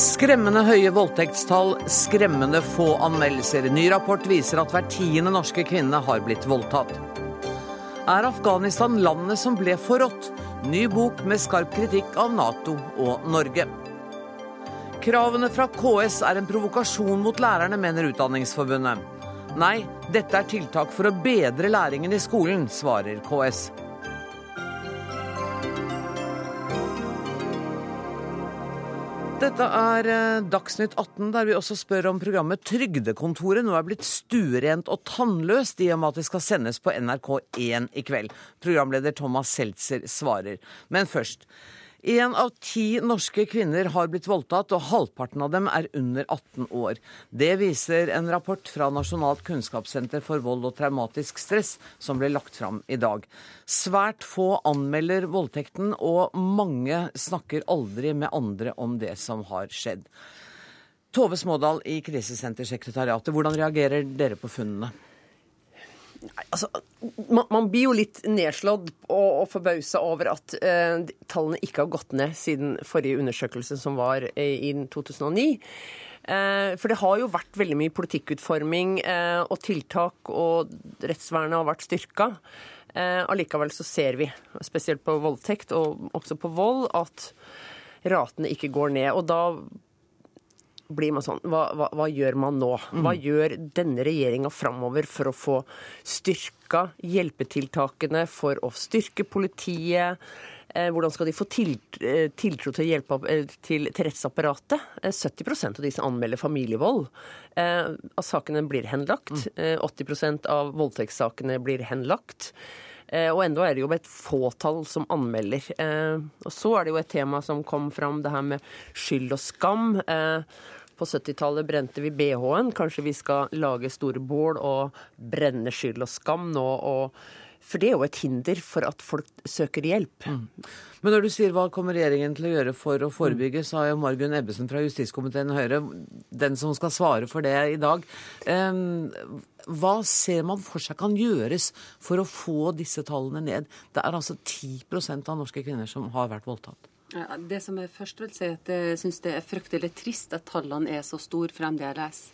Skremmende høye voldtektstall, skremmende få anmeldelser. Ny rapport viser at hver tiende norske kvinne har blitt voldtatt. Er Afghanistan landet som ble forrådt? Ny bok med skarp kritikk av Nato og Norge. Kravene fra KS er en provokasjon mot lærerne, mener Utdanningsforbundet. Nei, dette er tiltak for å bedre læringen i skolen, svarer KS. Dette er eh, Dagsnytt 18, der vi også spør om programmet Trygdekontoret nå er blitt stuerent og tannløst i og med at det skal sendes på NRK1 i kveld. Programleder Thomas Seltzer svarer. Men først. Én av ti norske kvinner har blitt voldtatt, og halvparten av dem er under 18 år. Det viser en rapport fra Nasjonalt kunnskapssenter for vold og traumatisk stress, som ble lagt fram i dag. Svært få anmelder voldtekten, og mange snakker aldri med andre om det som har skjedd. Tove Smådal i Krisesentersekretariatet, hvordan reagerer dere på funnene? Nei, altså, man, man, blir jo litt nedslått og, og forbausa over at eh, tallene ikke har gått ned siden forrige undersøkelse, som var eh, i 2009. Eh, for det har jo vært veldig mye politikkutforming eh, og tiltak, og rettsvernet har vært styrka. Eh, allikevel så ser vi, spesielt på voldtekt og også på vold, at ratene ikke går ned. Og da blir man sånn hva, hva, hva gjør man nå? Hva mm. gjør denne regjeringa framover for å få styrka hjelpetiltakene, for å styrke politiet? Eh, hvordan skal de få eh, tiltro til, hjelpe, eh, til, til rettsapparatet? 70% av de som anmelder familievold av sakene blir henlagt. 80% av voldtektssakene blir henlagt. Og enda er det jo et fåtall som anmelder. Og så er det jo et tema som kom fram, det her med skyld og skam. På 70-tallet brente vi bh-en. Kanskje vi skal lage store bål og brenne skyld og skam nå. og for det er jo et hinder for at folk søker hjelp. Mm. Men når du sier hva kommer regjeringen til å gjøre for å forebygge, så har jo Margunn Ebbesen fra justiskomiteen Høyre den som skal svare for det i dag. Hva ser man for seg kan gjøres for å få disse tallene ned? Det er altså 10% av norske kvinner som har vært voldtatt. Ja, det som jeg først vil si, at jeg syns det er fryktelig trist at tallene er så store fremdeles.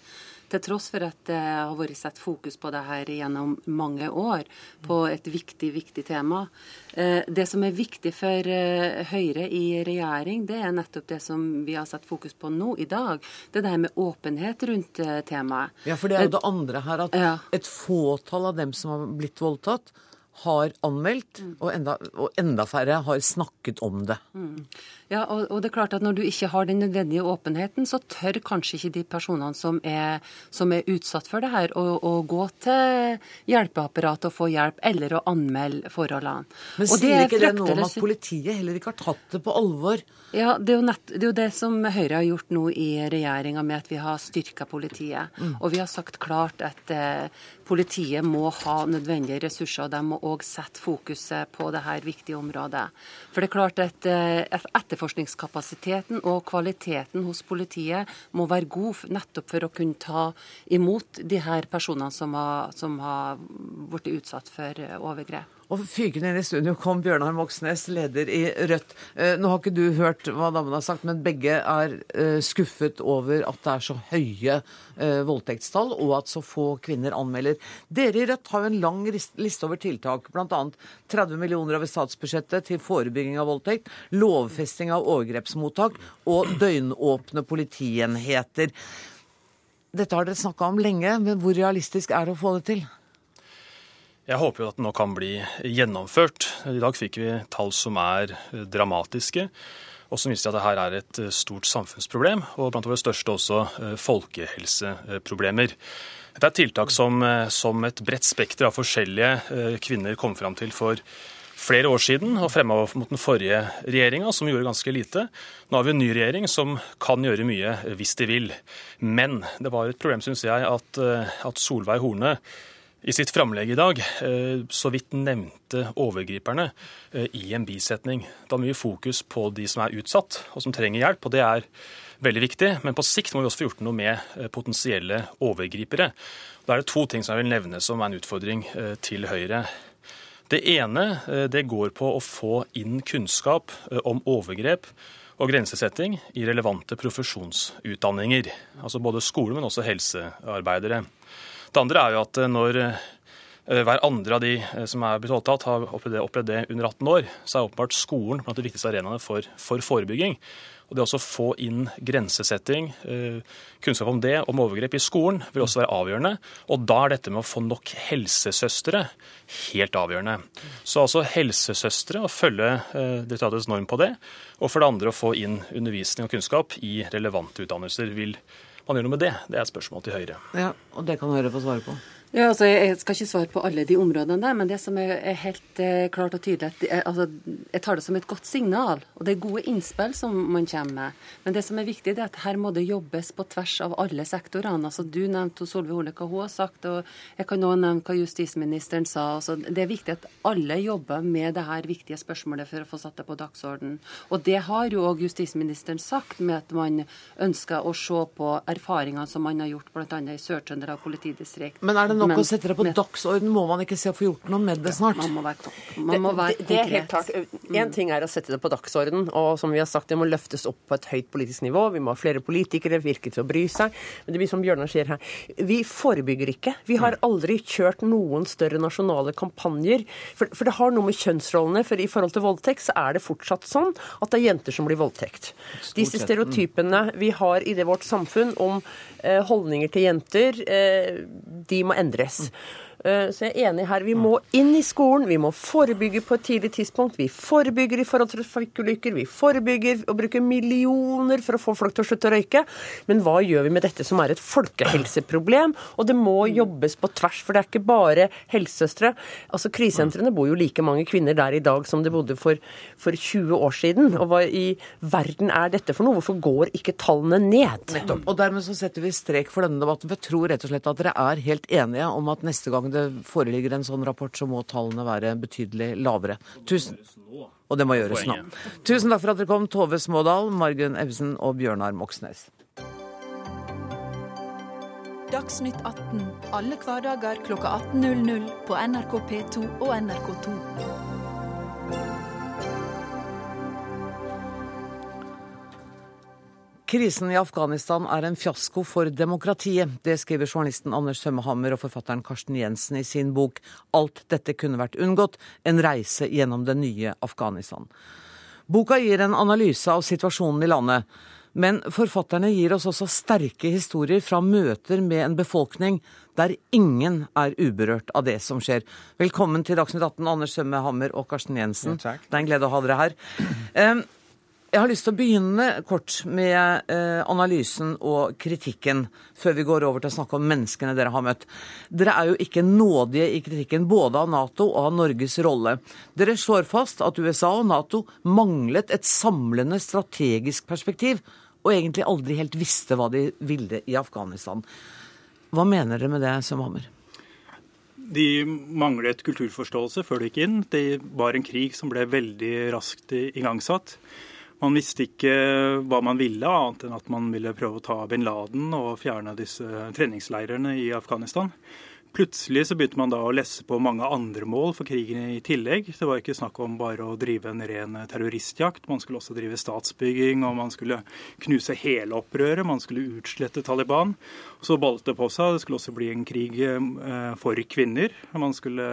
Til tross for at det har vært sett fokus på det her gjennom mange år, på et viktig, viktig tema. Eh, det som er viktig for eh, Høyre i regjering, det er nettopp det som vi har satt fokus på nå i dag. Det er det her med åpenhet rundt eh, temaet. Ja, for det er jo det andre her, at et fåtall av dem som har blitt voldtatt, har anmeldt, mm. og, enda, og, enda, færre har snakket om det. Mm. Ja, og, og, det er klart at Når du ikke har den nødvendige åpenheten, så tør kanskje ikke de personene som er, som er utsatt for det her, å, å, gå til hjelpeapparatet og få hjelp, eller å anmelde forholdene. Men sier det ikke det noe om at politiet heller ikke har tatt det på alvor? Ja, Det er jo, nett, det, er jo det som Høyre har gjort nå i regjeringa, med at vi har styrka politiet. Mm. Og vi har sagt klart at eh, politiet må ha nødvendige ressurser. og De må òg setter fokuset på dette viktige området. For det er klart at eh, etterforskningskapasiteten og kvaliteten hos politiet må være god nettopp for å kunne ta imot de her personene som har, som har blitt utsatt for overgrep. Og Fykende inn i studio kom Bjørnar Moxnes, leder i Rødt. Eh, nå har ikke du hørt hva damene har sagt, men begge er eh, skuffet over at det er så høye eh, voldtektstall, og at så få kvinner anmelder. Dere i Rødt har jo en lang liste over tiltak, bl.a. 30 millioner over statsbudsjettet til forebygging av voldtekt, lovfesting av overgrepsmottak og døgnåpne politienheter. Dette har dere snakka om lenge, men hvor realistisk er det å få det til? Jeg håper jo at det nå kan bli gjennomført. I dag fikk vi tall som er dramatiske, og som viser at dette er et stort samfunnsproblem, og blant våre største også eh, folkehelseproblemer. Dette er tiltak som, eh, som et bredt spekter av forskjellige eh, kvinner kom fram til for flere år siden og fremma mot den forrige regjeringa, som gjorde ganske lite. Nå har vi en ny regjering som kan gjøre mye hvis de vil. Men det var et problem, syns jeg, at, at Solveig Horne i sitt framlegg i dag eh, så vidt nevnte overgriperne eh, i en bisetning. Det er mye fokus på de som er utsatt og som trenger hjelp, og det er veldig viktig. Men på sikt må vi også få gjort noe med eh, potensielle overgripere. Da er det to ting som jeg vil nevne som er en utfordring til Høyre. Det ene det går på å få inn kunnskap om overgrep og grensesetting i relevante profesjonsutdanninger. Altså både skole, men også helsearbeidere. Det andre er jo at når hver andre av de som er blitt voldtatt, har opplevd det, opplevd det under 18 år, så er åpenbart skolen blant de viktigste arenaene for, for forebygging. Og Det å få inn grensesetting, eh, kunnskap om det, om overgrep i skolen, vil også være avgjørende. Og da er dette med å få nok helsesøstre helt avgjørende. Så altså helsesøstre, å følge eh, direktoratets norm på det. Og for det andre å få inn undervisning og kunnskap i relevante utdannelser. Vil man gjør noe med det? Det er et spørsmål til Høyre. Ja, og det kan Høyre få svare på. Ja, altså, Jeg skal ikke svare på alle de områdene der, men det som er, helt eh, klart og tydelig, er, altså, jeg tar det som et godt signal. Og det er gode innspill som man kommer med. Men det som er viktig, det er at her må det jobbes på tvers av alle sektorene. Altså, Du nevnte Solveig Horne hva hun har sagt, og jeg kan også nevne hva justisministeren sa. Altså, det er viktig at alle jobber med det her viktige spørsmålet for å få satt det på dagsorden. Og det har jo òg justisministeren sagt, med at man ønsker å se på erfaringene som man har gjort bl.a. i Sør-Trøndelag politidistrikt. Men er det nok men, å sette det på dagsorden? Må man ikke se å få gjort noe med det snart? Ja, man må være, man må være det, det, er helt klart. Én ting er å sette det på dagsorden, og som vi har sagt, det må løftes opp på et høyt politisk nivå. Vi må ha flere politikere, virke til å bry seg. Men det blir som Bjørnar sier her, vi forebygger ikke. Vi har aldri kjørt noen større nasjonale kampanjer. For, for det har noe med kjønnsrollene. For i forhold til voldtekt så er det fortsatt sånn at det er jenter som blir voldtekt. Disse stereotypene vi har i det vårt samfunn om eh, holdninger til jenter, eh, de må endres. Eh, så jeg er enig her. Vi må inn i skolen, vi må forebygge på et tidlig tidspunkt. Vi forebygger i forhold til trafikkulykker, vi forebygger og bruker millioner for å få folk til å slutte å røyke. Men hva gjør vi med dette som er et folkehelseproblem? Og det må jobbes på tvers, for det er ikke bare helsesøstre. Altså Krisesentrene bor jo like mange kvinner der i dag som det bodde for, for 20 år siden. Og hva i verden er dette for noe? Hvorfor går ikke tallene ned? Nettopp. Og dermed så setter vi strek for denne debatten. For jeg tror rett og slett at dere er helt enige om at neste gang det foreligger en sånn rapport, så må tallene være betydelig lavere. Tusen, og det må gjøres nå. Tusen takk for at dere kom, Tove Smådal, Margunn Ebbesen og Bjørnar Moxnes. Dagsnytt 18 alle hverdager kl 18.00 på NRK P2 og NRK2. Krisen i Afghanistan er en fiasko for demokratiet. Det skriver journalisten Anders Sømmehammer og forfatteren Karsten Jensen i sin bok 'Alt dette kunne vært unngått en reise gjennom det nye Afghanistan'. Boka gir en analyse av situasjonen i landet. Men forfatterne gir oss også sterke historier fra møter med en befolkning der ingen er uberørt av det som skjer. Velkommen til Dagsnytt 18, Anders Sømme og Karsten Jensen. Ja, det er en glede å ha dere her. Jeg har lyst til å begynne kort med eh, analysen og kritikken, før vi går over til å snakke om menneskene dere har møtt. Dere er jo ikke nådige i kritikken både av Nato og av Norges rolle. Dere slår fast at USA og Nato manglet et samlende strategisk perspektiv, og egentlig aldri helt visste hva de ville i Afghanistan. Hva mener dere med det, Sømhammer? De manglet kulturforståelse før de gikk inn. Det var en krig som ble veldig raskt igangsatt. Man visste ikke hva man ville, annet enn at man ville prøve å ta bin Laden og fjerne disse treningsleirene i Afghanistan. Plutselig så begynte man da å lesse på mange andre mål for krigen i tillegg. Det var ikke snakk om bare å drive en ren terroristjakt. Man skulle også drive statsbygging, og man skulle knuse hele opprøret. Man skulle utslette Taliban. Så ballet det på seg. Det skulle også bli en krig eh, for kvinner. Man skulle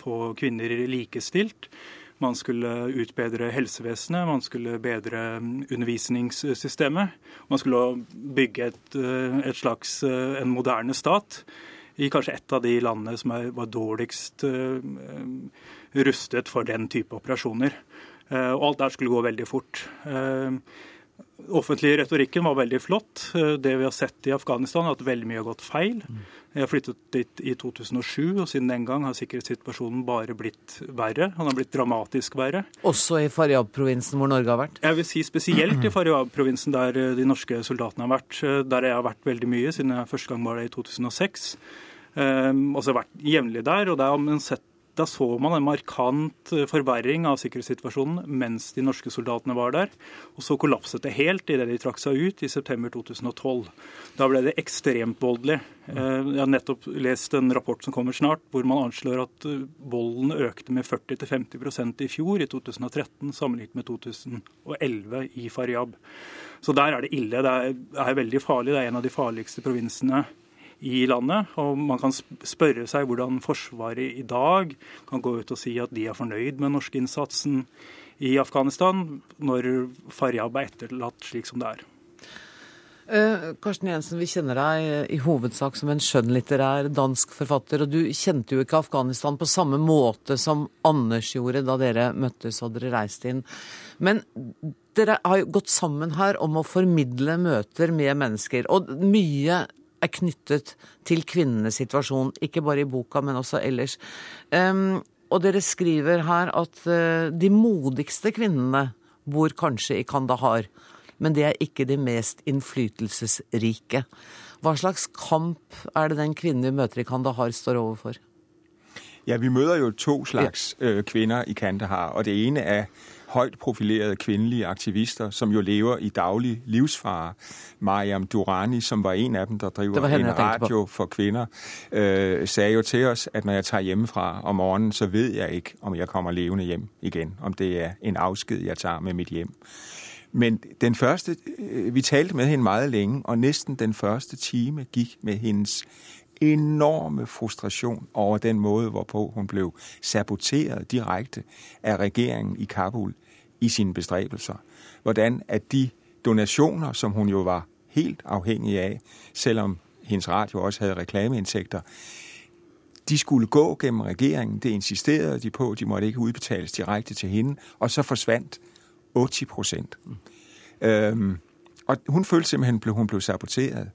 få kvinner likestilt. Man skulle utbedre helsevesenet, man skulle bedre undervisningssystemet. Man skulle bygge et, eh, et slags eh, en moderne stat i kanskje et av de landene som er, var dårligst uh, rustet for den type operasjoner. Og alt der skulle gå veldig fort. Offentlige retorikken var veldig flott. Det vi har sett i Afghanistan, er at veldig mye har gått feil. Jeg har flyttet dit i 2007, og siden den gang har sikkerhetssituasjonen bare blitt verre. Han har blitt dramatisk verre. Også i Faryab-provinsen, hvor Norge har vært? Jeg vil si spesielt i Faryab-provinsen, der eh, de norske soldatene har vært. Eh, der jeg har vært veldig mye, siden jeg første gang var der i 2006. Um, og så har jeg vært jevnlig der, og der har man sett da så man en markant eh, forverring av sikkerhetssituasjonen mens de norske soldatene var der. Og så kollapset det helt idet de trakk seg ut i september 2012. Da ble det ekstremt voldelig. Eh, jeg har nettopp lest en rapport som kommer snart, hvor man anslår at eh, volden økte med 40-50% i fjor, i 2013, sammenlignet med 2011 i Faryab. Så der er det ille. Det er, er veldig farlig. Det er en av de farligste provinsene i landet. Og man kan spørre seg hvordan Forsvaret i dag kan gå ut og si at de er fornøyd med norskinnsatsen i Afghanistan, når Faryab er etterlatt slik som det er. Uh, Karsten Jensen, vi kjenner deg i hovedsak som en skjønnlitterær dansk forfatter. Og du kjente jo ikke Afghanistan på samme måte som Anders gjorde da dere møttes og dere reiste inn. Men dere har jo gått sammen her om å formidle møter med mennesker. Og mye er knyttet til kvinnenes situasjon, ikke bare i boka, men også ellers. Um, og dere skriver her at uh, de modigste kvinnene bor kanskje i Kandahar, men det er ikke de mest innflytelsesrike. Hva slags kamp er det den kvinnen vi møter i Kandahar, står overfor? Ja, vi møter jo to slags øh, kvinner i Kandahar, og det ene er højt profilerede kvindelige aktivister, som jo lever i daglig livsfare. Mariam Durani, som var en af dem, der driver en radio for kvinder, øh, sagde jo til os, at når jeg tager hjemmefra om morgenen, så ved jeg ikke, om jeg kommer levende hjem igen. Om det er en afsked, jeg tager med mit hjem. Men den første, øh, vi talte med hende meget længe, og næsten den første time gik med hendes enorme frustration over den måde, hvorpå hun blev saboteret direkte af regeringen i Kabul i sine bestræbelser. Hvordan at de donationer, som hun jo var helt afhængig af, selvom hendes radio også havde reklameindtægter, de skulle gå gennem regeringen. Det insisterede de på. De måtte ikke udbetales direkte til hende. Og så forsvandt 80 procent. Mm. Øhm, og hun følte simpelthen, at hun blev saboteret.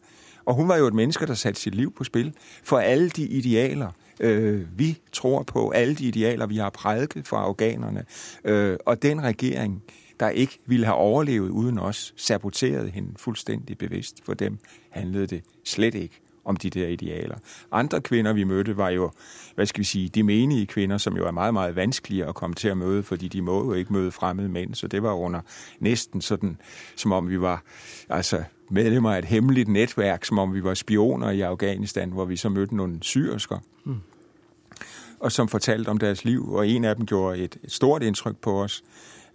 Og hun var jo et menneske, der satte sit liv på spil for alle de idealer, øh, vi tror på, alle de idealer, vi har prædiket for afghanerne. Øh, og den regering, der ikke ville have overlevet uden os, saboterede hende fuldstændig bevidst. For dem handlede det slet ikke om de der idealer. Andre kvinder, vi mødte, var jo, hvad skal vi sige, de menige kvinder, som jo er meget, meget vanskelige at komme til at møde, fordi de må jo ikke møde fremmede mænd, så det var under næsten sådan, som om vi var, altså medlemmer af et hemmeligt netværk, som om vi var spioner i Afghanistan, hvor vi så mødte nogle syrsker, mm. og som fortalte om deres liv, og en af dem gjorde et, et stort indtryk på os.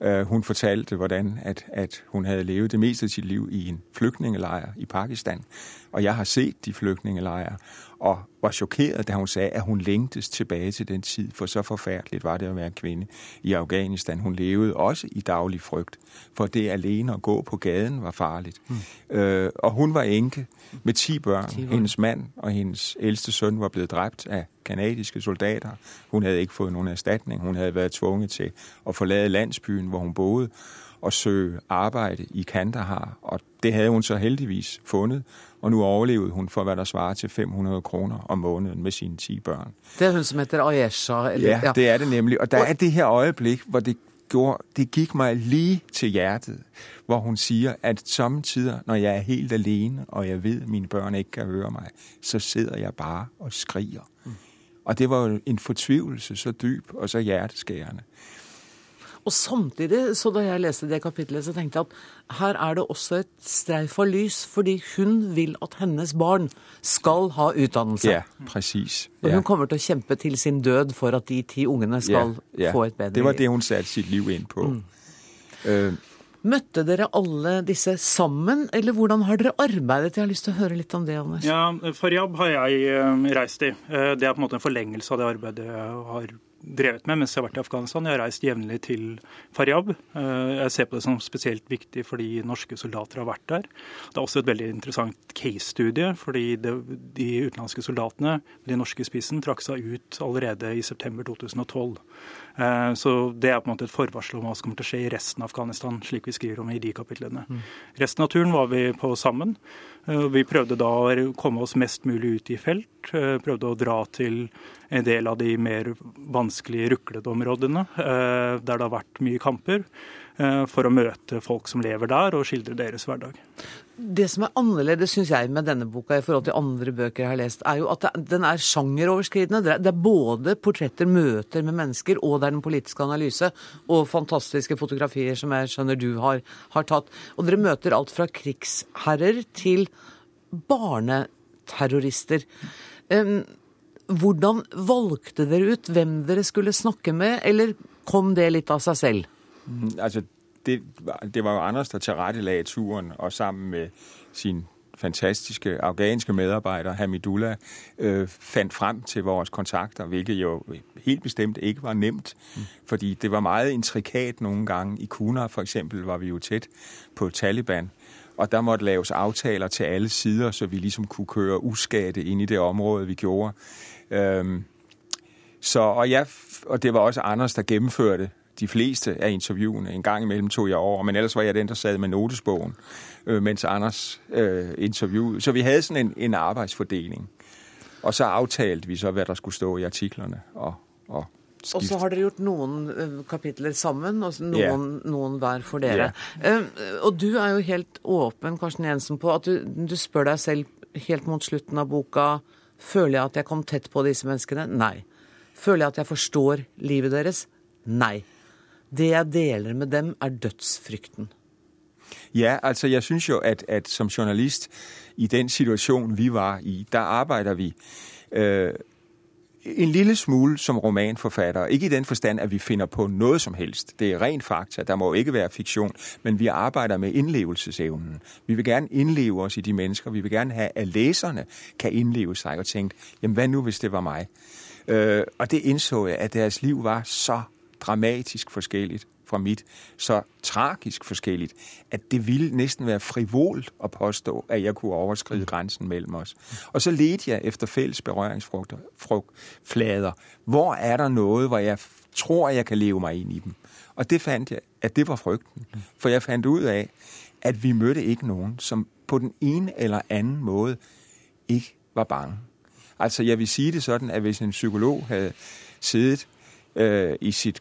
Uh, hun fortalte, hvordan at, at hun havde levet det meste af sit liv i en flygtningelejr i Pakistan. Og jeg har set de flygtningelejre, og var chokeret, da hun sagde, at hun længtes tilbage til den tid, for så forfærdeligt var det at være kvinde i Afghanistan. Hun levede også i daglig frygt, for det alene at gå på gaden var farligt. Mm. Øh, og hun var enke med ti børn. 10 hendes mand og hendes ældste søn var blevet dræbt af kanadiske soldater. Hun havde ikke fået nogen erstatning. Hun havde været tvunget til at forlade landsbyen, hvor hun boede, og søge arbejde i Kandahar. Og det havde hun så heldigvis fundet, og nu overlevede hun for, hvad der svarer til 500 kroner om måneden med sine 10 børn. Det er hun, som heter Ayesha? Eller? Ja, det er det nemlig. Og der er det her øjeblik, hvor det, gjorde, det gik mig lige til hjertet, hvor hun siger, at samtidig, når jeg er helt alene, og jeg ved, at mine børn ikke kan høre mig, så sidder jeg bare og skriger. Mm. Og det var jo en fortvivlelse så dyb og så hjerteskærende. Og samtidig, så da jeg leste det kapitlet, så tenkte jeg at her er det også et streif av lys, fordi hun vil at hennes barn skal ha utdannelse. Ja, precis. Ja. Og hun kommer til å kjempe til sin død for at de ti ungene skal ja, ja. få et bedre liv. Det var det hun satte sitt liv inn på. Mm. Uh, Møtte dere alle disse sammen, eller hvordan har dere arbeidet? Jeg har lyst til å høre litt om det, Anders. Ja, Faryab har jeg eh, reist i. Eh, det er på en måte en forlengelse av det arbeidet jeg har drevet med mens jeg har vært i Afghanistan. Jeg har reist jevnlig til Faryab. Eh, jeg ser på det som spesielt viktig fordi norske soldater har vært der. Det er også et veldig interessant case-studie, fordi det, de utenlandske soldatene, de norske spissen, trakk seg ut allerede i september 2012. Eh, så det er på en måte et forvarsel om hva som kommer til å skje i resten av Afghanistan, slik vi skriver om i de kapitlene. Mm. Resten av turen var vi på sammen. Eh, vi prøvde da å komme oss mest mulig ut i felt. Prøvde å dra til en del av de mer vanskelige ruklede områdene, der det har vært mye kamper. Eh, for å møte folk som lever der, og skildre deres hverdag. Det som er annerledes, syns jeg, med denne boka i forhold til andre bøker jeg har lest, er jo at den er sjangeroverskridende. Det er både portretter, møter med mennesker, og det er den politiske analyse. Og fantastiske fotografier som jeg skjønner du har, har tatt. Og dere møter alt fra krigsherrer til barneterrorister. Hvordan valgte dere ut hvem dere skulle snakke med, eller kom det litt av seg selv? Mm, altså, det, det var jo Anders, der tilrettelagde turen, og sammen med sin fantastiske afghanske medarbejder, Hamidullah, øh, fandt frem til vores kontakter, hvilket jo helt bestemt ikke var nemt, mm. fordi det var meget intrikat nogle gange. I Kuna for eksempel var vi jo tæt på Taliban, og der måtte laves aftaler til alle sider, så vi ligesom kunne køre uskatte ind i det område, vi gjorde. Øhm, så, og, jeg, og det var også Anders, der gennemførte de fleste af interviewene. En gang imellem tog jeg over, men ellers var jeg den, der sad med notesbogen, øh, mens Anders øh, interviewede. Så vi havde sådan en, en arbejdsfordeling. Og så aftalte vi så, hvad der skulle stå i artiklerne. Og, og og så har dere gjort noen øh, kapitler sammen, og noen, yeah. noen hver for dere. Yeah. Uh, og du er jo helt åpen, Karsten Jensen, på at du, du spør deg selv helt mot slutten av boka Føler jeg at jeg kom tett på disse menneskene? Nei. Føler jeg at jeg forstår livet deres? Nei. Det jeg deler med dem, er dødsfrykten. Ja, altså jeg syns jo at, at, som journalist i den situasjonen vi var i, der arbeider vi øh, en lille smule som romanforfatter. Ikke i den forstand at vi finner på noe som helst. Det er ren fakta. Der må ikke være fiksjon. Men vi arbeider med innlevelsesevnen. Vi vil gjerne innleve oss i de mennesker. Vi vil gjerne ha at leserne kan innleve seg og tenke jamen hva nå hvis det var meg? Øh, og det innså jeg at deres liv var så dramatisk forskelligt fra mit, så tragisk forskelligt, at det ville næsten være frivolt at påstå, at jeg kunne overskride grænsen mellem os. Og så ledte jeg efter fælles berøringsflader. Hvor er der noget, hvor jeg tror, jeg kan leve mig ind i dem? Og det fandt jeg, at det var frygten. For jeg fandt ud af, at vi mødte ikke nogen, som på den ene eller anden måde ikke var bange. Altså jeg vil sige det sådan, at hvis en psykolog havde siddet øh, i sit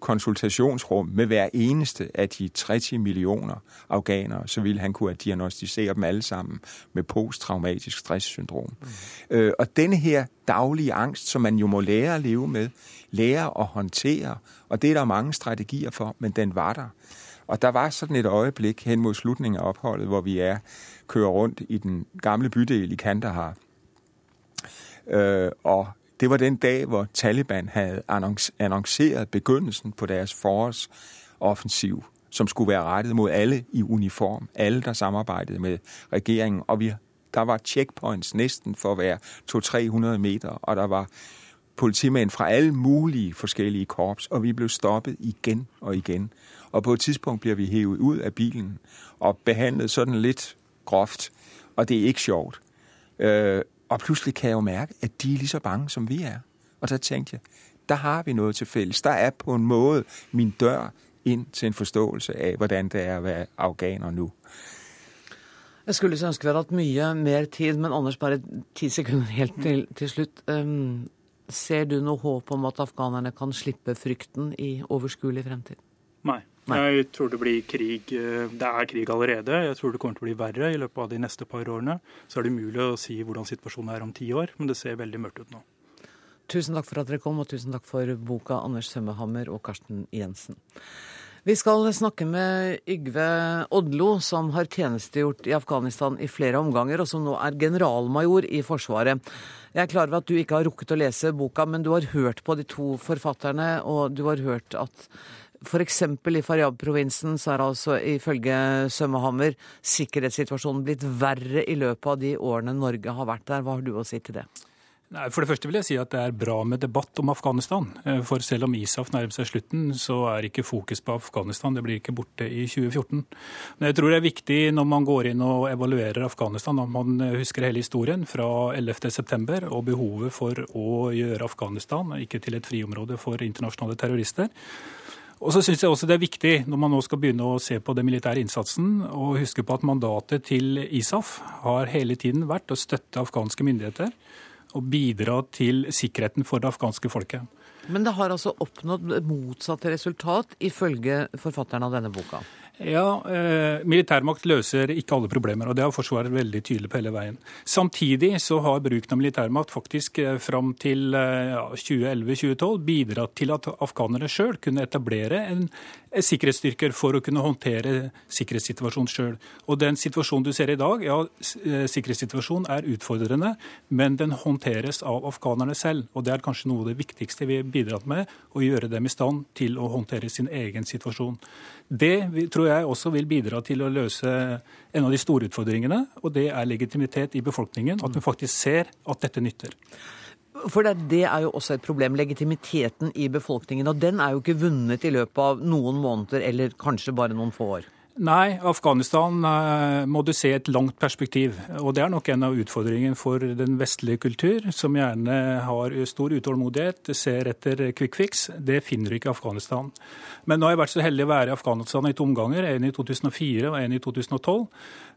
konsultationsrum med hver eneste af de 30 millioner afghanere, så ville han kunne diagnostisere dem alle sammen med posttraumatisk stresssyndrom. Mm. Øh, og denne her daglige angst, som man jo må lære at leve med, lære at håndtere, og det er der mange strategier for, men den var der. Og der var sådan et øjeblik hen mod slutningen af opholdet, hvor vi er kører rundt i den gamle bydel i Kandahar. Øh, og det var den dag, hvor Taliban havde annonceret begyndelsen på deres forårsoffensiv, som skulle være rettet mod alle i uniform, alle der samarbejdede med regeringen. Og vi, der var checkpoints næsten for at være 200-300 meter, og der var politimænd fra alle mulige forskellige korps, og vi blev stoppet igen og igen. Og på et tidspunkt bliver vi hævet ud af bilen og behandlet sådan lidt groft, og det er ikke sjovt. Øh, og plutselig kan jeg jo mærke, at de er lige så bange, som vi er. Og så tenkte jeg, der har vi noe til fælles. Der er på en måde min dør inn til en forståelse av hvordan det er å være afghaner nå. Jeg skulle så ønske vi hadde hatt mye mer tid, men Anders, bare ti sekunder helt til, til slutt. Um, ser du noe håp om at afghanerne kan slippe frykten i overskuelig fremtid? Nei. Nei. Jeg tror det blir krig. Eh, det er krig allerede. Jeg tror det kommer til å bli verre i løpet av de neste par årene. Så er det umulig å si hvordan situasjonen er om ti år, men det ser veldig mørkt ut nå. Tusen takk for at dere kom, og tusen takk for boka, Anders Sømmehammer og Karsten Jensen. Vi skal snakke med Yggve Odlo, som har tjenestegjort i Afghanistan i flere omganger, og som nå er generalmajor i Forsvaret. Jeg er klar over at du ikke har rukket å lese boka, men du har hørt på de to forfatterne, og du har hørt at F.eks. i Faryab-provinsen så er altså ifølge Sømmehammer sikkerhetssituasjonen blitt verre i løpet av de årene Norge har vært der. Hva har du å si til det? Nei, For det første vil jeg si at det er bra med debatt om Afghanistan. Eh, for selv om ISAF nærmer seg slutten, så er ikke fokus på Afghanistan. Det blir ikke borte i 2014. Men jeg tror det er viktig når man går inn og evaluerer Afghanistan, at man husker hele historien fra 11.9. og behovet for å gjøre Afghanistan ikke til et friområde for internasjonale terrorister. Og så synes jeg også det er viktig når man nå skal begynne å se på den militære innsatsen, å huske på at mandatet til ISAF har hele tiden vært å støtte afghanske myndigheter og bidra til sikkerheten for det afghanske folket. Men det har altså oppnådd motsatt resultat, ifølge forfatteren av denne boka. Ja, eh, Militærmakt løser ikke alle problemer, og det har Forsvaret veldig tydelig på hele veien. Samtidig så har bruken av militærmakt faktisk eh, fram til eh, 2011-2012 bidratt til at afghanere sjøl kunne etablere en, sikkerhetsstyrker for å kunne håndtere sikkerhetssituasjonen sjøl. Og den situasjonen du ser i dag, ja, eh, sikkerhetssituasjonen er utfordrende, men den håndteres av afghanerne selv. Og det er kanskje noe av det viktigste vi har bidratt med, å gjøre dem i stand til å håndtere sin egen situasjon. Det tror jeg også vil bidra til å løse en av de store utfordringene, og det er legitimitet i befolkningen. At vi faktisk ser at dette nytter. For det, det, er jo også et problem, legitimiteten i befolkningen. Og den er jo ikke vunnet i løpet av noen måneder eller kanskje bare noen få år. Nei, Afghanistan uh, må du se et langt perspektiv. Og det er nok en av utfordringene for den vestlige kultur, som gjerne har stor utålmodighet, ser etter quick fix. Det finner du ikke i Afghanistan. Men nå har jeg vært så heldig å være i Afghanistan i to omganger, en i 2004 og en i 2012.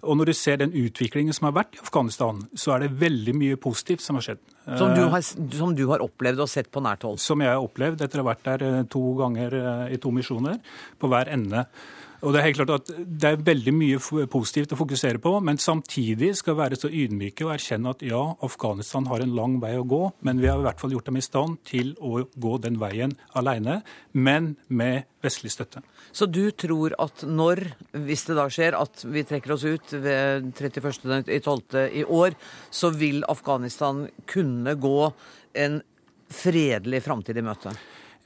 Og når du ser den utviklingen som har vært i Afghanistan, så er det veldig mye positivt som har skjedd. Som du har, som du har opplevd og sett på nært hold? Som jeg har opplevd etter å ha vært der eh, to ganger eh, i to misjoner, på hver ende. Og Det er helt klart at det er veldig mye positivt å fokusere på, men samtidig skal være så ydmyke og erkjenne at ja, Afghanistan har en lang vei å gå, men vi har i hvert fall gjort dem i stand til å gå den veien alene, men med vestlig støtte. Så du tror at når, hvis det da skjer, at vi trekker oss ut ved 31.12. i år, så vil Afghanistan kunne gå en fredelig framtid i møte?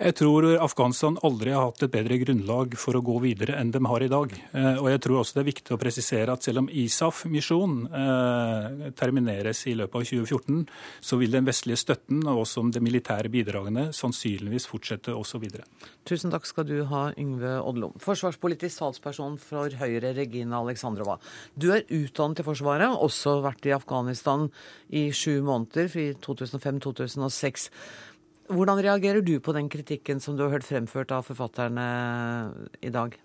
Jeg tror Afghanistan aldri har hatt et bedre grunnlag for å gå videre enn de har i dag. Eh, og jeg tror også det er viktig å presisere at selv om ISAF-misjonen eh, termineres i løpet av 2014, så vil den vestlige støtten og også de militære bidragene sannsynligvis fortsette også videre. Tusen takk skal du ha, Yngve Odlom. Forsvarspolitisk talsperson for Høyre, Regina Alexandrova. Du er utdannet til Forsvaret, også vært i Afghanistan i sju måneder, i 2005-2006. Hvordan reagerer du på den kritikken som du har hørt fremført av forfatterne i dag?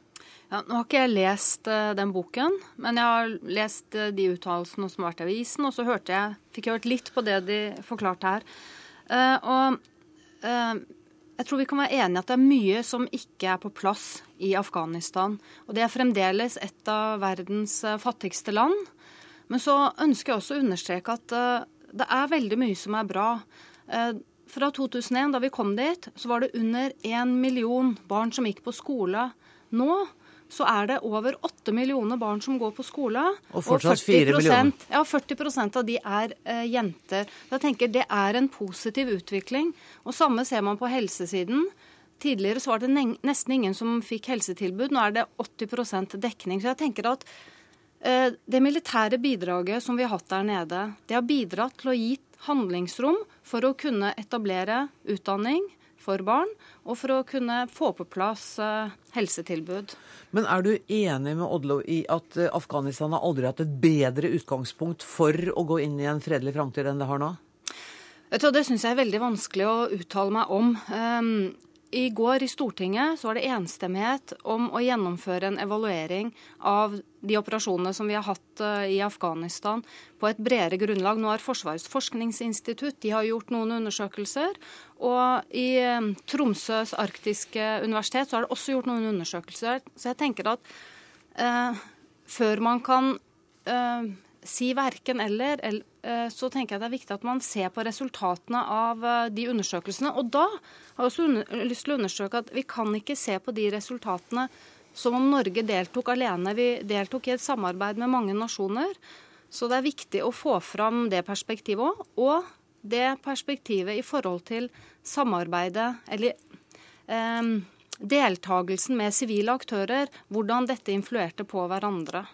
Ja, nå har ikke jeg lest uh, den boken, men jeg har lest uh, de uttalelsene som har vært i avisen, og så hørte jeg, fikk jeg hørt litt på det de forklarte her. Uh, og jeg tror vi kan være enige at det er mye som ikke er på plass i Afghanistan. Og det er fremdeles et av verdens fattigste land. Men så ønsker jeg også å understreke at det er veldig mye som er bra fra 2001, da vi kom dit, så var det under én million barn som gikk på skole. Nå så er det over åtte millioner barn som går på skole. Og fortsatt fire millioner. Ja, 40% av de er eh, jenter. Jeg tenker Det er en positiv utvikling. Og Samme ser man på helsesiden. Tidligere så var det nesten ingen som fikk helsetilbud. Nå er det 80% dekning. Så jeg tenker at eh, det militære bidraget som vi har hatt der nede, det har bidratt til å gi handlingsrom for å kunne etablere utdanning for barn, og for å kunne få på plass uh, helsetilbud. Men er du enig med Odlo i at uh, Afghanistan har aldri hatt et bedre utgangspunkt for å gå inn i en fredelig framtid enn det har nå? Det syns jeg er veldig vanskelig å uttale meg om. I går i Stortinget så var det enstemmighet om å gjennomføre en evaluering av de operasjonene som vi har hatt eh, i Afghanistan på et bredere grunnlag. Nå har Forsvarets forskningsinstitutt de har gjort noen undersøkelser. Og i eh, Tromsøs arktiske universitet så har det også gjort noen undersøkelser. Så jeg tenker at eh, før man kan eh, si verken eller, eller så tenker jeg det er viktig at man ser på resultatene av eh, de undersøkelsene. Og da har jeg også lyst til å understreke at vi kan ikke se på de resultatene som om Norge deltok alene. Vi deltok i et samarbeid med mange nasjoner. Så det er viktig å få fram det perspektivet òg. Og det perspektivet i forhold til samarbeidet, eller eh, deltagelsen med sivile aktører. Hvordan dette influerte på hverandre.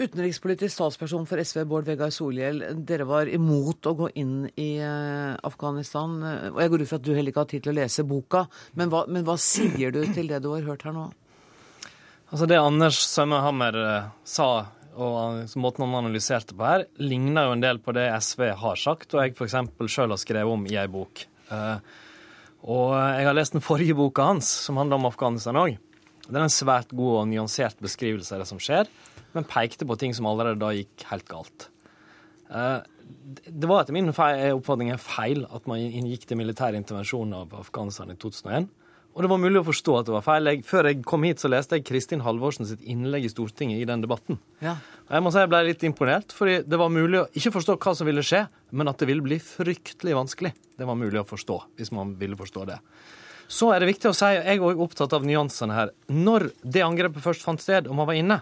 Utenrikspolitisk statsperson for SV, Bård Vegar Solhjell. Dere var imot å gå inn i eh, Afghanistan. Og jeg går ut fra at du heller ikke har tid til å lese boka. Men hva, men hva sier du til det du har hørt her nå? Altså Det Anders Sømmerhammer eh, sa, og måten han analyserte på her, ligner jo en del på det SV har sagt, og jeg f.eks. sjøl har skrevet om i ei bok. Eh, og jeg har lest den forrige boka hans, som handler om Afghanistan òg. Det er en svært god og nyansert beskrivelse av det som skjer men pekte på ting som allerede da gikk helt galt. Eh, det var etter min oppfatning feil at man inngikk til militær intervensjon av Afghanistan i 2001. Og det var mulig å forstå at det var feil. Jeg, før jeg kom hit, så leste jeg Kristin Halvorsen sitt innlegg i Stortinget i den debatten. Ja. Og jeg må si jeg ble litt imponert, fordi det var mulig å ikke forstå hva som ville skje, men at det ville bli fryktelig vanskelig. Det var mulig å forstå, hvis man ville forstå det. Så er det viktig å si, og jeg er òg opptatt av nyansene her. Når det angrepet først fant sted, og man var inne,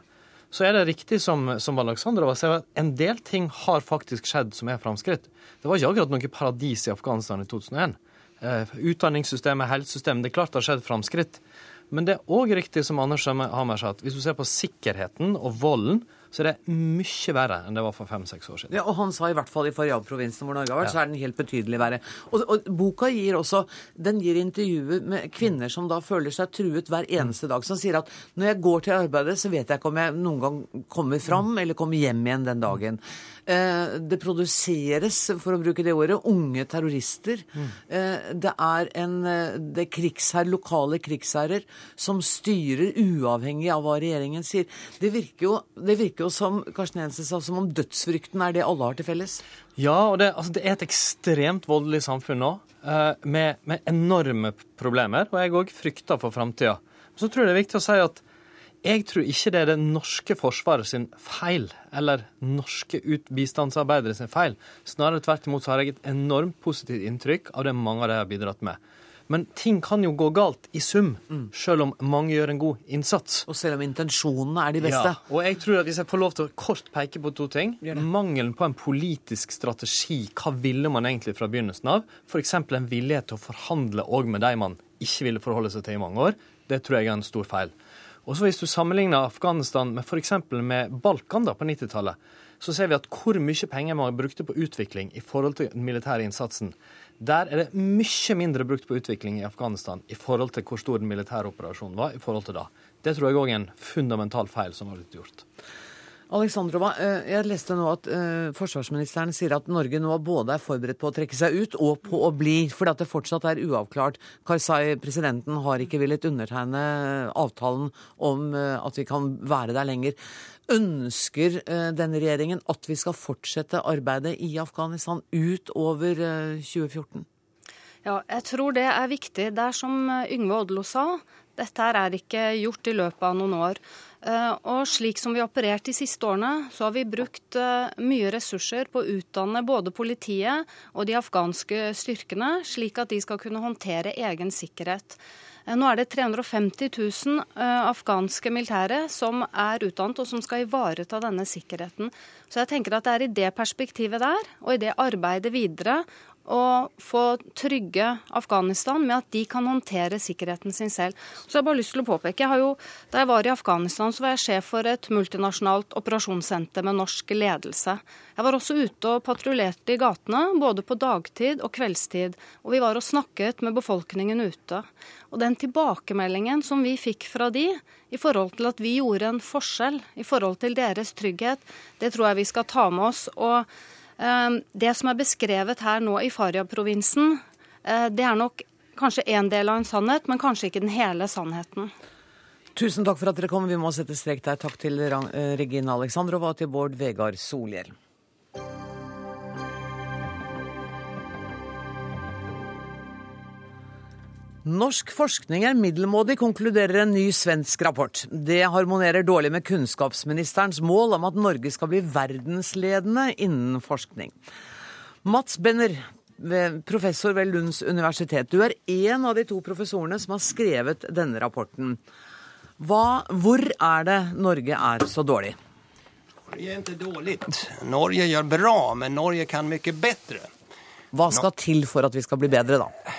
så er det riktig som, som var sier, at en del ting har faktisk skjedd som er framskritt. Det var ikke akkurat noe paradis i Afghanistan i 2001. Eh, utdanningssystemet, helsesystemet Det er klart det har skjedd framskritt. Men det er òg riktig som Anders Hammer sa, at hvis du ser på sikkerheten og volden, så det er mye verre enn det var for fem-seks år siden. Ja, og han sa i hvert fall i Faryab-provinsen hvor Norge har vært, ja. så er den helt betydelig verre. Og, og, boka gir også den gir intervjuer med kvinner som da føler seg truet hver eneste dag. Som sier at når jeg går til arbeidet, så vet jeg ikke om jeg noen gang kommer fram eller kommer hjem igjen den dagen. Eh, det produseres, for å bruke det ordet, unge terrorister. Mm. Det er en eh, det er krigsherr, lokale krigsherrer som styrer uavhengig av hva regjeringen sier. Det virker jo, det virker jo som Karsten Jensen sa, som om dødsfrykten er det alle har til felles. Ja, og det, altså, det er et ekstremt voldelig samfunn nå, med, med enorme problemer. Og jeg òg frykter for framtida. Så tror jeg det er viktig å si at jeg tror ikke det er det norske forsvaret sin feil, eller norske bistandsarbeidere sin feil. Snarere tvert imot så har jeg et enormt positivt inntrykk av det mange av dem har bidratt med. Men ting kan jo gå galt i sum, mm. selv om mange gjør en god innsats. Og selv om intensjonene er de beste. Ja, og jeg tror at Hvis jeg får lov til å kort peke på to ting Mangelen på en politisk strategi. Hva ville man egentlig fra begynnelsen av? F.eks. en vilje til å forhandle òg med de man ikke ville forholde seg til i mange år. Det tror jeg er en stor feil. Og så Hvis du sammenligner Afghanistan med f.eks. med Balkan da, på 90-tallet, så ser vi at hvor mye penger man brukte på utvikling i forhold til den militære innsatsen. Der er det mye mindre brukt på utvikling i Afghanistan i forhold til hvor stor den militære operasjonen var. i forhold til da. Det tror jeg òg er en fundamental feil som har blitt gjort. Alexandrova, eh, jeg leste nå at eh, forsvarsministeren sier at Norge nå både er forberedt på å trekke seg ut og på å bli, fordi at det fortsatt er uavklart. Karzai, presidenten, har ikke villet undertegne avtalen om eh, at vi kan være der lenger. Ønsker denne regjeringen at vi skal fortsette arbeidet i Afghanistan utover 2014? Ja, jeg tror det er viktig. Det er som Yngve Odlo sa, dette er ikke gjort i løpet av noen år. Eh, og slik som vi har operert de siste årene, så har vi brukt eh, mye ressurser på å utdanne både politiet og de afghanske styrkene, slik at de skal kunne håndtere egen sikkerhet. Eh, nå er det 350 000 afghanske militære som er utdannet og som skal ivareta denne sikkerheten. Så jeg tenker at det er i det perspektivet der, og i det arbeidet videre, å få trygge Afghanistan med at de kan håndtere sikkerheten sin selv. Så jeg har bare lyst til å påpeke, jeg har jo, Da jeg var i Afghanistan, så var jeg sjef for et multinasjonalt operasjonssenter med norsk ledelse. Jeg var også ute og patruljerte i gatene, både på dagtid og kveldstid. Og vi var og snakket med befolkningen ute. Og den tilbakemeldingen som vi fikk fra de, i forhold til at vi gjorde en forskjell i forhold til deres trygghet, det tror jeg vi skal ta med oss. og det som er beskrevet her nå i Faryab-provinsen, eh, det er nok kanskje en del av en sannhet, men kanskje ikke den hele sannheten. Tusen takk for at dere kom. Vi må sette strek der. Takk til Regine Regina Aleksandrova og til Bård Vegard Solhjell. Norsk forskning er middelmådig, konkluderer en ny svensk rapport. Det harmonerer dårlig med kunnskapsministerens mål om at Norge skal bli verdensledende innen forskning. Mats Benner, professor ved Lunds universitet. Du er en av de to professorene som har skrevet denne rapporten. Hva, hvor er det Norge er så dårlig? Norge er ikke dårlig. Norge gjør bra, men Norge kan mye bedre. Hva skal til for at vi skal bli bedre, da?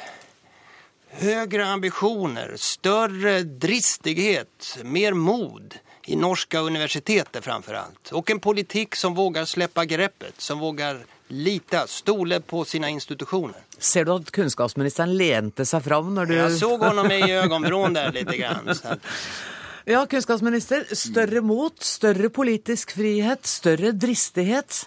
Høyere ambisjoner, større dristighet, mer mod i norske universiteter framfor alt. Og en politikk som våger slippe grepet, som våger lite, stole på sine institusjoner. Ser du at kunnskapsministeren lente seg fram når du Jeg så ham i øyenbryn der litt. Grann, ja, kunnskapsminister. Større mot, større politisk frihet, større dristighet.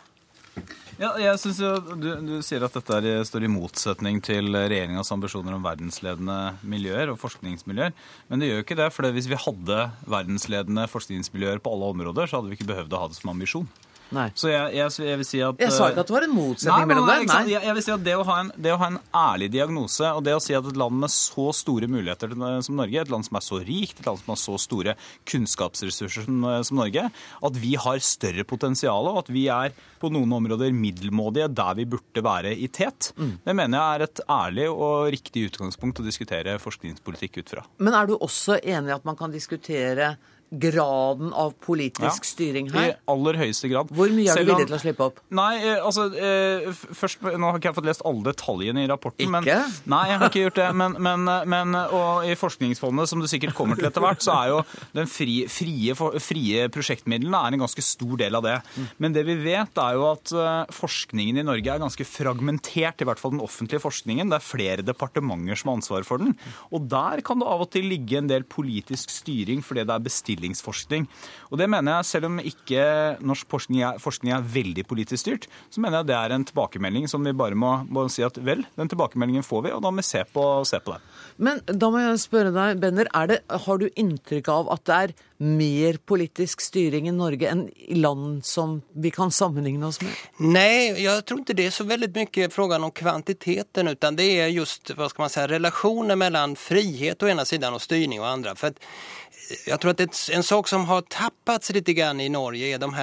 Ja, jeg synes jo, du, du, sier at dette står i motsetning til regjeringas ambisjoner om verdensledende miljøer og forskningsmiljøer. Men det gjør jo ikke det. for Hvis vi hadde verdensledende forskningsmiljøer på alle områder, så hadde vi ikke behøvd å ha det som ambisjon. Nei. Så jeg, jeg, jeg vil si at Jeg sa ikke at det var en motsetning mellom nei, dem. Nei. Jeg, jeg vil si at det å, ha en, det å ha en ærlig diagnose, og det å si at et land med så store muligheter som Norge, et land som er så rikt, et land som har så store kunnskapsressurser som, som Norge, at vi har større potensial, og at vi er på noen områder middelmådige der vi burde være i tet, Mm. det mener jeg er et ærlig og riktig utgangspunkt å diskutere forskningspolitikk ut fra. Men er du også enig i at man kan diskutere graden av politisk Ja, styring I aller høyeste grad. Hvor mye er du villig til å slippe opp? Nei, eh, altså eh, først, Nå har ikke jeg fått lest alle detaljene i rapporten. Men, Ikke? nei, jeg har ikke gjort det. Men, men, men, og i Forskningsfondet, som du sikkert kommer til etter hvert, så er jo den frie, frie, frie prosjektmidlene er en ganske stor del av det. Men det vi vet, er jo at eh, forskningen i Norge er ganske fragmentert, i hvert fall den offentlige forskningen. Det er flere departementer som har ansvar for den. Og der kan det av og til ligge en del politisk styring fordi det er bestillingsforskning. Og det mener jeg, selv om ikke norsk forskning er, forskning er veldig politisk styrt, så mener jeg det er en tilbakemelding som vi bare må, må si at vel, den tilbakemeldingen får vi, og da må vi se på, se på det. Men da må jeg spørre deg, Benner, er det, har du inntrykk av at det er mer politisk styring i Norge enn i land som vi kan sammenligne oss med? Nei, jeg tror ikke det er så veldig mye frågan om kvantiteten utan det er just hva skal man si, relasjoner mellom frihet å ene siden og styrning på andre. For att eh, jag tror att ett, en sak som har tappats lite grann i Norge är de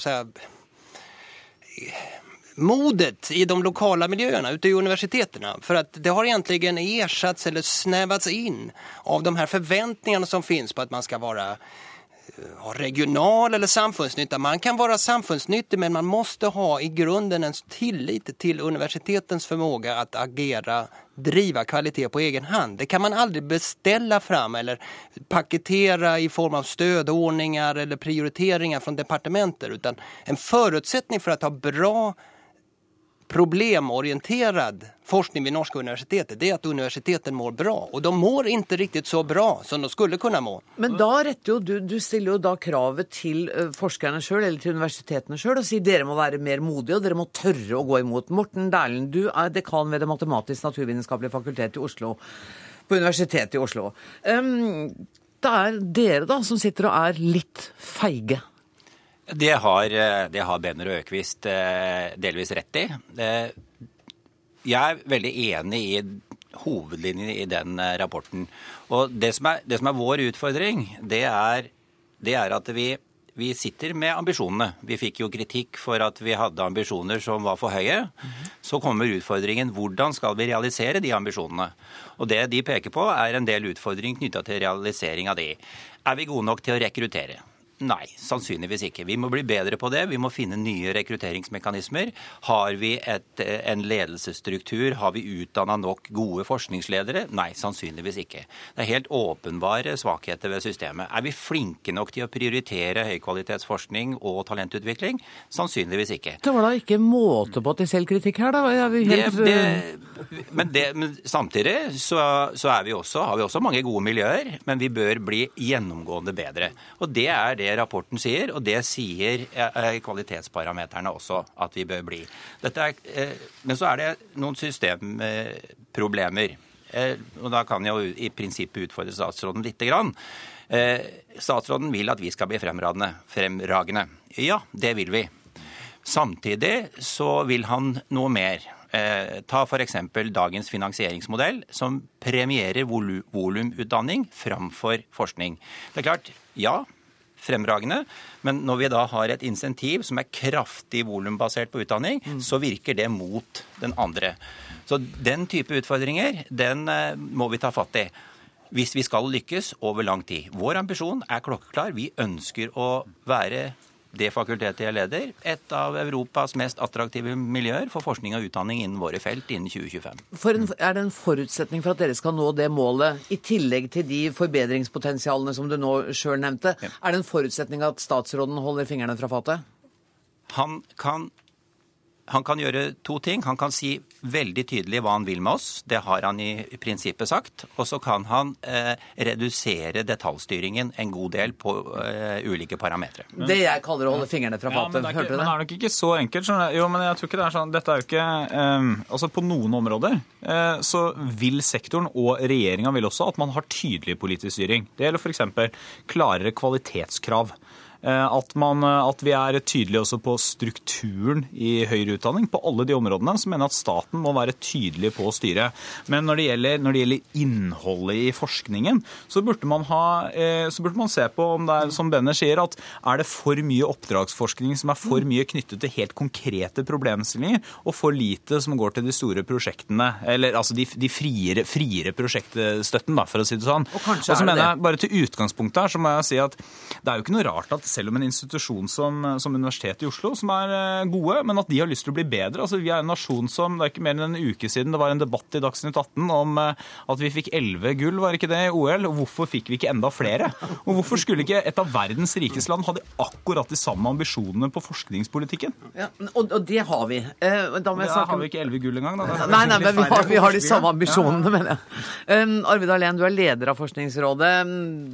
säga, modet i de lokala miljöerna ute i universiteterna. För att det har egentligen ersatts eller snävats in av de här förväntningarna som finns på att man ska vara ha regional eller samfundsnytta. Man kan være samfunnsnyttig, men man måste ha i grunden en tillit til universitetens förmåga att agera, driva kvalitet på egen hand. Det kan man aldri beställa fram eller paketera i form av stödordningar eller prioriteringar från departementer utan en forutsetning for å ha bra problemorienterad forskning vid norska universitetet det er at universiteten mår bra. Og de mår ikke riktig så bra som de skulle kunne må. Men da retter jo du, du stiller jo da kravet til eh, forskerne sjøl, eller til universitetene sjøl, og sier dere må være mer modige, og dere må tørre å gå imot. Morten Dæhlen, du er dekan ved Det matematisk-naturvitenskapelige fakultet i Oslo, på Universitetet i Oslo. Um, det er dere da som sitter og er litt feige. Det har, eh, det har Benner og Økvist eh, delvis rett i. Eh, Jeg er veldig enig i hovedlinjene i den rapporten. Og det som er, det som er vår utfordring, det er, det er at vi, vi sitter med ambisjonene. Vi fikk jo kritikk for at vi hadde ambisjoner som var for høye. Så kommer utfordringen hvordan skal vi realisere de ambisjonene. Og det de peker på, er en del utfordringer knytta til realisering av de. Er vi gode nok til å rekruttere? Nei, sannsynligvis ikke. Vi må bli bedre på det. Vi må finne nye rekrutteringsmekanismer. Har vi et, eh, en ledelsesstruktur? Har vi utdanna nok gode forskningsledere? Nei, sannsynligvis ikke. Det er helt åpenbare svakheter ved systemet. Er vi flinke nok til å prioritere høykvalitetsforskning og talentutvikling? Sannsynligvis ikke. Det var da ikke måte på til selvkritikk her, da? Er helt, Det, eh, det, men, det, men samtidig så, så er vi også, har vi også mange gode miljøer, men vi bør bli gjennomgående bedre. Og Det er det rapporten sier, og det sier eh, kvalitetsparameterne også at vi bør bli. Er, eh, men så er det noen systemproblemer. Eh, og Da kan jeg jo i prinsippet utfordre statsråden. Eh, Statsråden vil at vi skal bli fremragende. Ja, det vil vi. Samtidig så vil han noe mer. Eh, ta f.eks. dagens finansieringsmodell, som premierer volu- volumutdanning framfor forskning. Det er klart, ja, fremragende, men når vi da har et insentiv som er kraftig volumbasert på utdanning, så virker det mot den andre. Så den type utfordringer, den eh, må vi ta fatt i. Hvis vi skal lykkes over lang tid. Vår ambisjon er klokkeklar. Vi ønsker å være det fakultetet jeg leder, et av Europas mest attraktive miljøer for forskning og utdanning innen våre felt innen 2025. For en, er det en forutsetning for at dere skal nå det målet, i tillegg til de forbedringspotensialene som du nå sjøl nevnte, er det en forutsetning at statsråden holder fingrene fra fatet? Han kan, han kan gjøre to ting. Han kan si veldig tydelig hva han vil med oss. Det har han i prinsippet sagt. Og så kan han eh, redusere detaljstyringen en god del på eh, ulike parametere. Det jeg kaller å holde fingrene fra Ja, fatet. er Hørte du det? men det det? er nok ikke så enkelt. Sånn. Jo, men jeg tror ikke det er sånn. Dette er jo ikke eh, Altså På noen områder eh, så vil sektoren og regjeringa vil også at man har tydelig politisk styring. Det gjelder f.eks. klarere kvalitetskrav. At, man, at, vi er tydelige også på strukturen i høyere utdanning. På alle de områdene så mener jeg at staten må være tydelig på å styre. Men når det gjelder, når det gjelder innholdet i forskningen, så burde, man ha, så burde man se på om det er som Benner sier, at er det for mye oppdragsforskning som er for mye knyttet til helt konkrete problemstillinger, og for lite som går til de store prosjektene, eller altså de, de friere, friere prosjektstøtten, da, for å si det sånn. Og Og så er mener jeg, bare til utgangspunktet her, så må jeg si at det er jo ikke noe rart at selv om en institusjon som, som Universitetet i Oslo, som er eh, gode, men at de har lyst til å bli bedre. Altså, vi er en nasjon som Det er ikke mer enn en uke siden det var en debatt i Dagsnytt 18 om eh, at vi fikk elleve gull, var ikke det, i OL? Og hvorfor fikk vi ikke enda flere? Og hvorfor skulle ikke et av verdens rikeste land ha de akkurat de samme ambisjonene på forskningspolitikken? Ja, og, og det har vi. Eh, Da må jeg snakke har vi ikke elleve gull engang, da. Nei, nei, men vi har, vi har de samme ambisjonene, Ja. mener jeg. Um, Arvid Alén, du er leder av Forskningsrådet.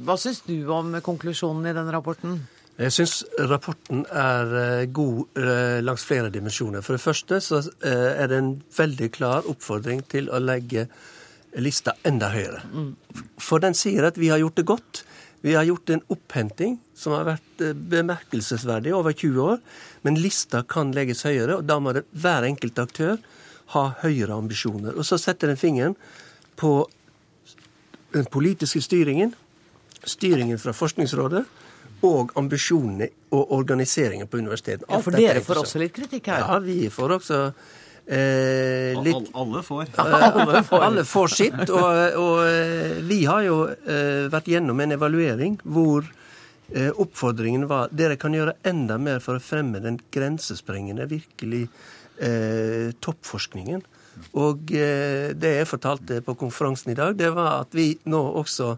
Hva syns du om konklusjonen i den rapporten? Jeg syns rapporten er eh, god eh, langs flere dimensjoner. For det første så eh, er det en veldig klar oppfordring til å legge lista enda høyere. For den sier at vi har gjort det godt. Vi har gjort en opphenting som har vært bemerkelsesverdig over 20 år. Men lista kan legges høyere, og da må det hver enkelt aktør ha høyere ambisjoner. Og så setter den fingeren på den politiske styringen, styringen fra Forskningsrådet og ambisjonene og organiseringen på universitetene. Ja, for er dere får også litt kritikk her. Ja, vi får også eh, litt Alle får. alle får. Alle får sitt. Og, og eh, vi har jo eh, vært gjennom en evaluering hvor eh, oppfordringen var dere kan gjøre enda mer for å fremme den grensesprengende, virkelig eh, toppforskningen. Og eh, det jeg fortalte på konferansen i dag, det var at vi nå også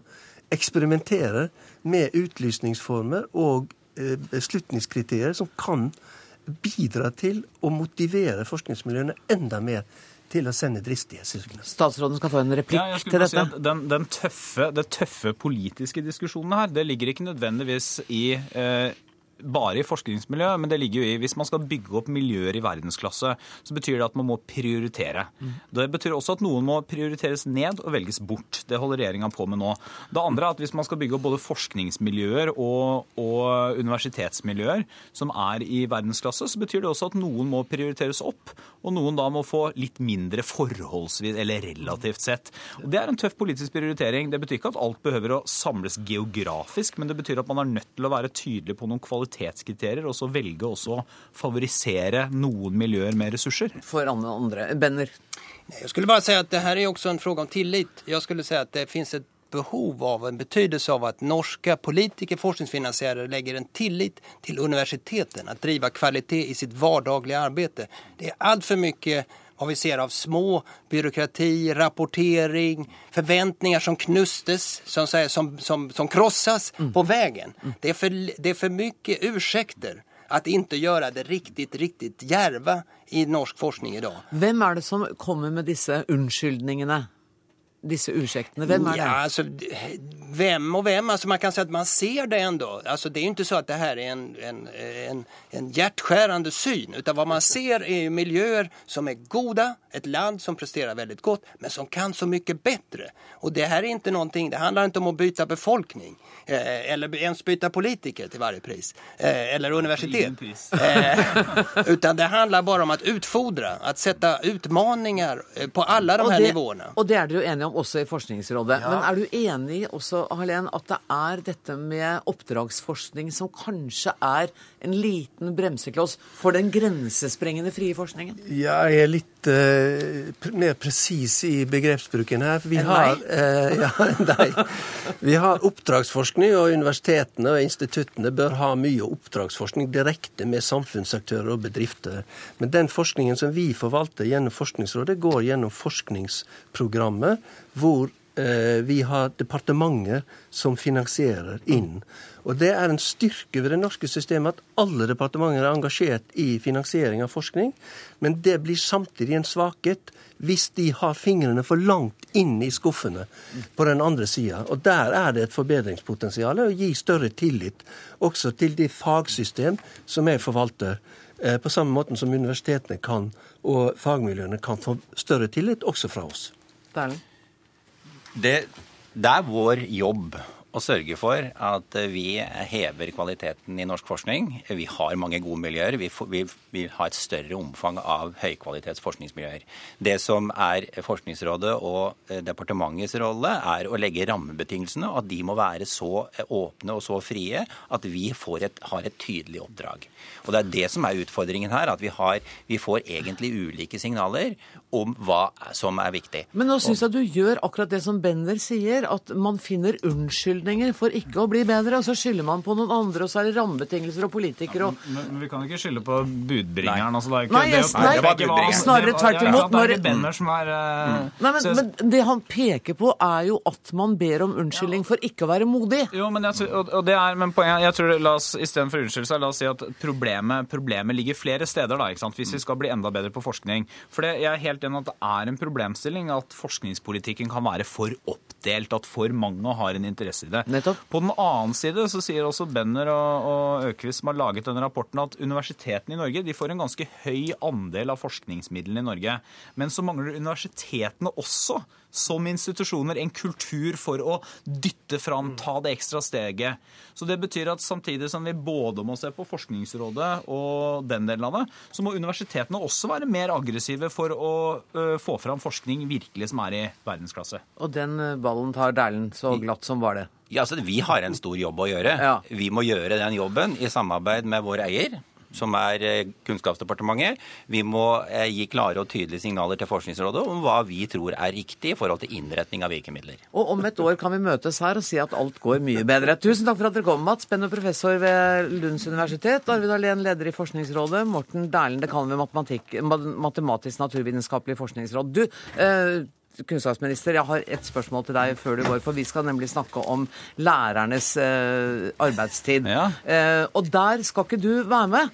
eksperimenterer med utlysningsformer og eh, beslutningskriterier som kan bidra til å motivere forskningsmiljøene enda mer til å sende dristige søknader. Statsråden skal få en replikk Ja, til bare si at den, den tøffe, det tøffe politiske diskusjonen her, det ligger ikke nødvendigvis i eh, bare i forskningsmiljø, men det ligger jo i hvis man skal bygge opp miljøer i verdensklasse, så betyr det at man må prioritere. Det betyr også at noen må prioriteres ned og velges bort. Det holder regjeringa på med nå. Det andre er at hvis man skal bygge opp både forskningsmiljøer og, og universitetsmiljøer som er i verdensklasse, så betyr det også at noen må prioriteres opp, og noen da må få litt mindre forholdsvis, eller relativt sett. Og Det er en tøff politisk prioritering. Det betyr ikke at alt behøver å samles geografisk, men det betyr at man er nødt til å være tydelig på noen kvalitetskriterier, og så velge også å favorisere noen miljøer med ressurser. For andre. Benner. Jeg skulle bare si at det er jo også en fråga om tillit. Jeg skulle si at det finnes et behov av, en betydelse av at norske politikere, forskningsfinansierere, legger en tillit til universiteten å drive kvalitet i sitt hverdaglige arbeid. Det er altfor mye mycket vad vi ser av små byråkrati, rapportering, förväntningar som knustes, som, som, som, som krossas på vägen. Det, är för, det är för mycket ursäkter att inte göra det riktigt, riktigt djärva i norsk forskning idag. Hvem er det som kommer med disse unnskyldningene? Disse ursäktene? Hvem er det? Ja, alltså, vem och vem? Alltså, man kan säga att man ser det ändå. Alltså, det är jo inte så att det här är en, en, en, en hjärtskärande syn. Utan vad man ser är ju miljöer som är goda, ett land som presterar väldigt gott, men som kan så mycket bättre. Och det här är inte någonting, det handlar inte om att byta befolkning. Eh, eller ens byta politiker till varje pris. Eh, eller universitet. Eh, utan det handlar bara om att utfodra, att sätta utmaningar eh, på alla de her nivåene. det, nivåerna. og det er dere jo enige om også i Forskningsrådet. Men er du enig også, Helen, at det er dette med oppdragsforskning som kanskje er en liten bremsekloss for den grensesprengende frie forskningen? Ja, jeg er litt uh, mer presis i begrepsbruken her. Vi Enn har, uh, ja, nei. Vi har oppdragsforskning, og universitetene og instituttene bør ha mye oppdragsforskning direkte med samfunnsaktører og bedrifter. Men den forskningen som vi forvalter gjennom Forskningsrådet, går gjennom forskningsprogrammet, hvor eh, vi har departementer som finansierer inn. Og Det er en styrke ved det norske systemet at alle departementer er engasjert i finansiering av forskning, men det blir samtidig en svakhet hvis de har fingrene for langt inn i skuffene på den andre sida. Og der er det et forbedringspotensial å gi større tillit også til de fagsystem som jeg forvalter. eh, På samme måte som universitetene kan, og fagmiljøene kan få større tillit også fra oss. Det, det er vår jobb å sørge for at vi hever kvaliteten i norsk forskning. Vi har mange gode miljøer. Vi, vi, vi har et større omfang av høykvalitets forskningsmiljøer. Det som er Forskningsrådet og eh, departementets rolle, er å legge rammebetingelsene, at de må være så åpne og så frie at vi et, har et tydelig oppdrag. Og Det er det som er utfordringen her, at vi, har, vi får egentlig ulike signaler om hva som er viktig. Men nå syns jeg du gjør akkurat det som Benner sier, at man finner unnskyldninger for ikke å bli bedre, og så skylder man på noen andre, og så er det rammebetingelser og politikere og Men, men vi kan ikke skylde på budbringeren. Altså, det er ikke, Nei, det, nei, det var snarere tvert ja, imot, Det er ikke Benner som er eh, Nei, men, men det han peker på, er jo at man ber om unnskyldning for ikke å være modig. Jo, men, jeg, og, og det er, men poenget, jeg tror la oss, Istedenfor unnskyldelse, la oss si at problemet, problemet ligger flere steder. da, ikke sant? Hvis vi skal bli enda bedre på forskning. For det, Jeg er helt enig at det er en problemstilling at forskningspolitikken kan være for oppdelt. At for mange har en interesse i det. På den annen side så sier også Benner og, og Økvist, som har laget denne rapporten, at universitetene i Norge de får en ganske høy andel av forskningsmidlene i Norge. Men så mangler universitetene også som institusjoner en kultur for å dytte fram, ta det ekstra steget. Så det betyr at samtidig som vi både må se på Forskningsrådet og den delen av det, så må universitetene også være mer aggressive for å ø, få fram forskning virkelig som er i verdensklasse. Og den ballen tar Dæhlen så glatt som var det. Ja, altså Vi har en stor jobb å gjøre. Ja. Vi må gjøre den jobben i samarbeid med vår eier, som er eh, Kunnskapsdepartementet. Vi må eh, gi klare og tydelige signaler til Forskningsrådet om hva vi tror er riktig i forhold til innretning av virkemidler. Og om et år kan vi møtes her og si at alt går mye bedre. Tusen takk for at dere kom, Mats Benno, professor ved Lunds universitet, Arvid Alén, leder i Forskningsrådet, Morten Dæhlen, dekan ved Matematisk naturvitenskapelig forskningsråd. Du, eh, kunnskapsminister, jeg har et spørsmål til deg før du går, for vi skal nemlig snakke om lærernes eh, arbeidstid. Eh, og der skal ikke du være med.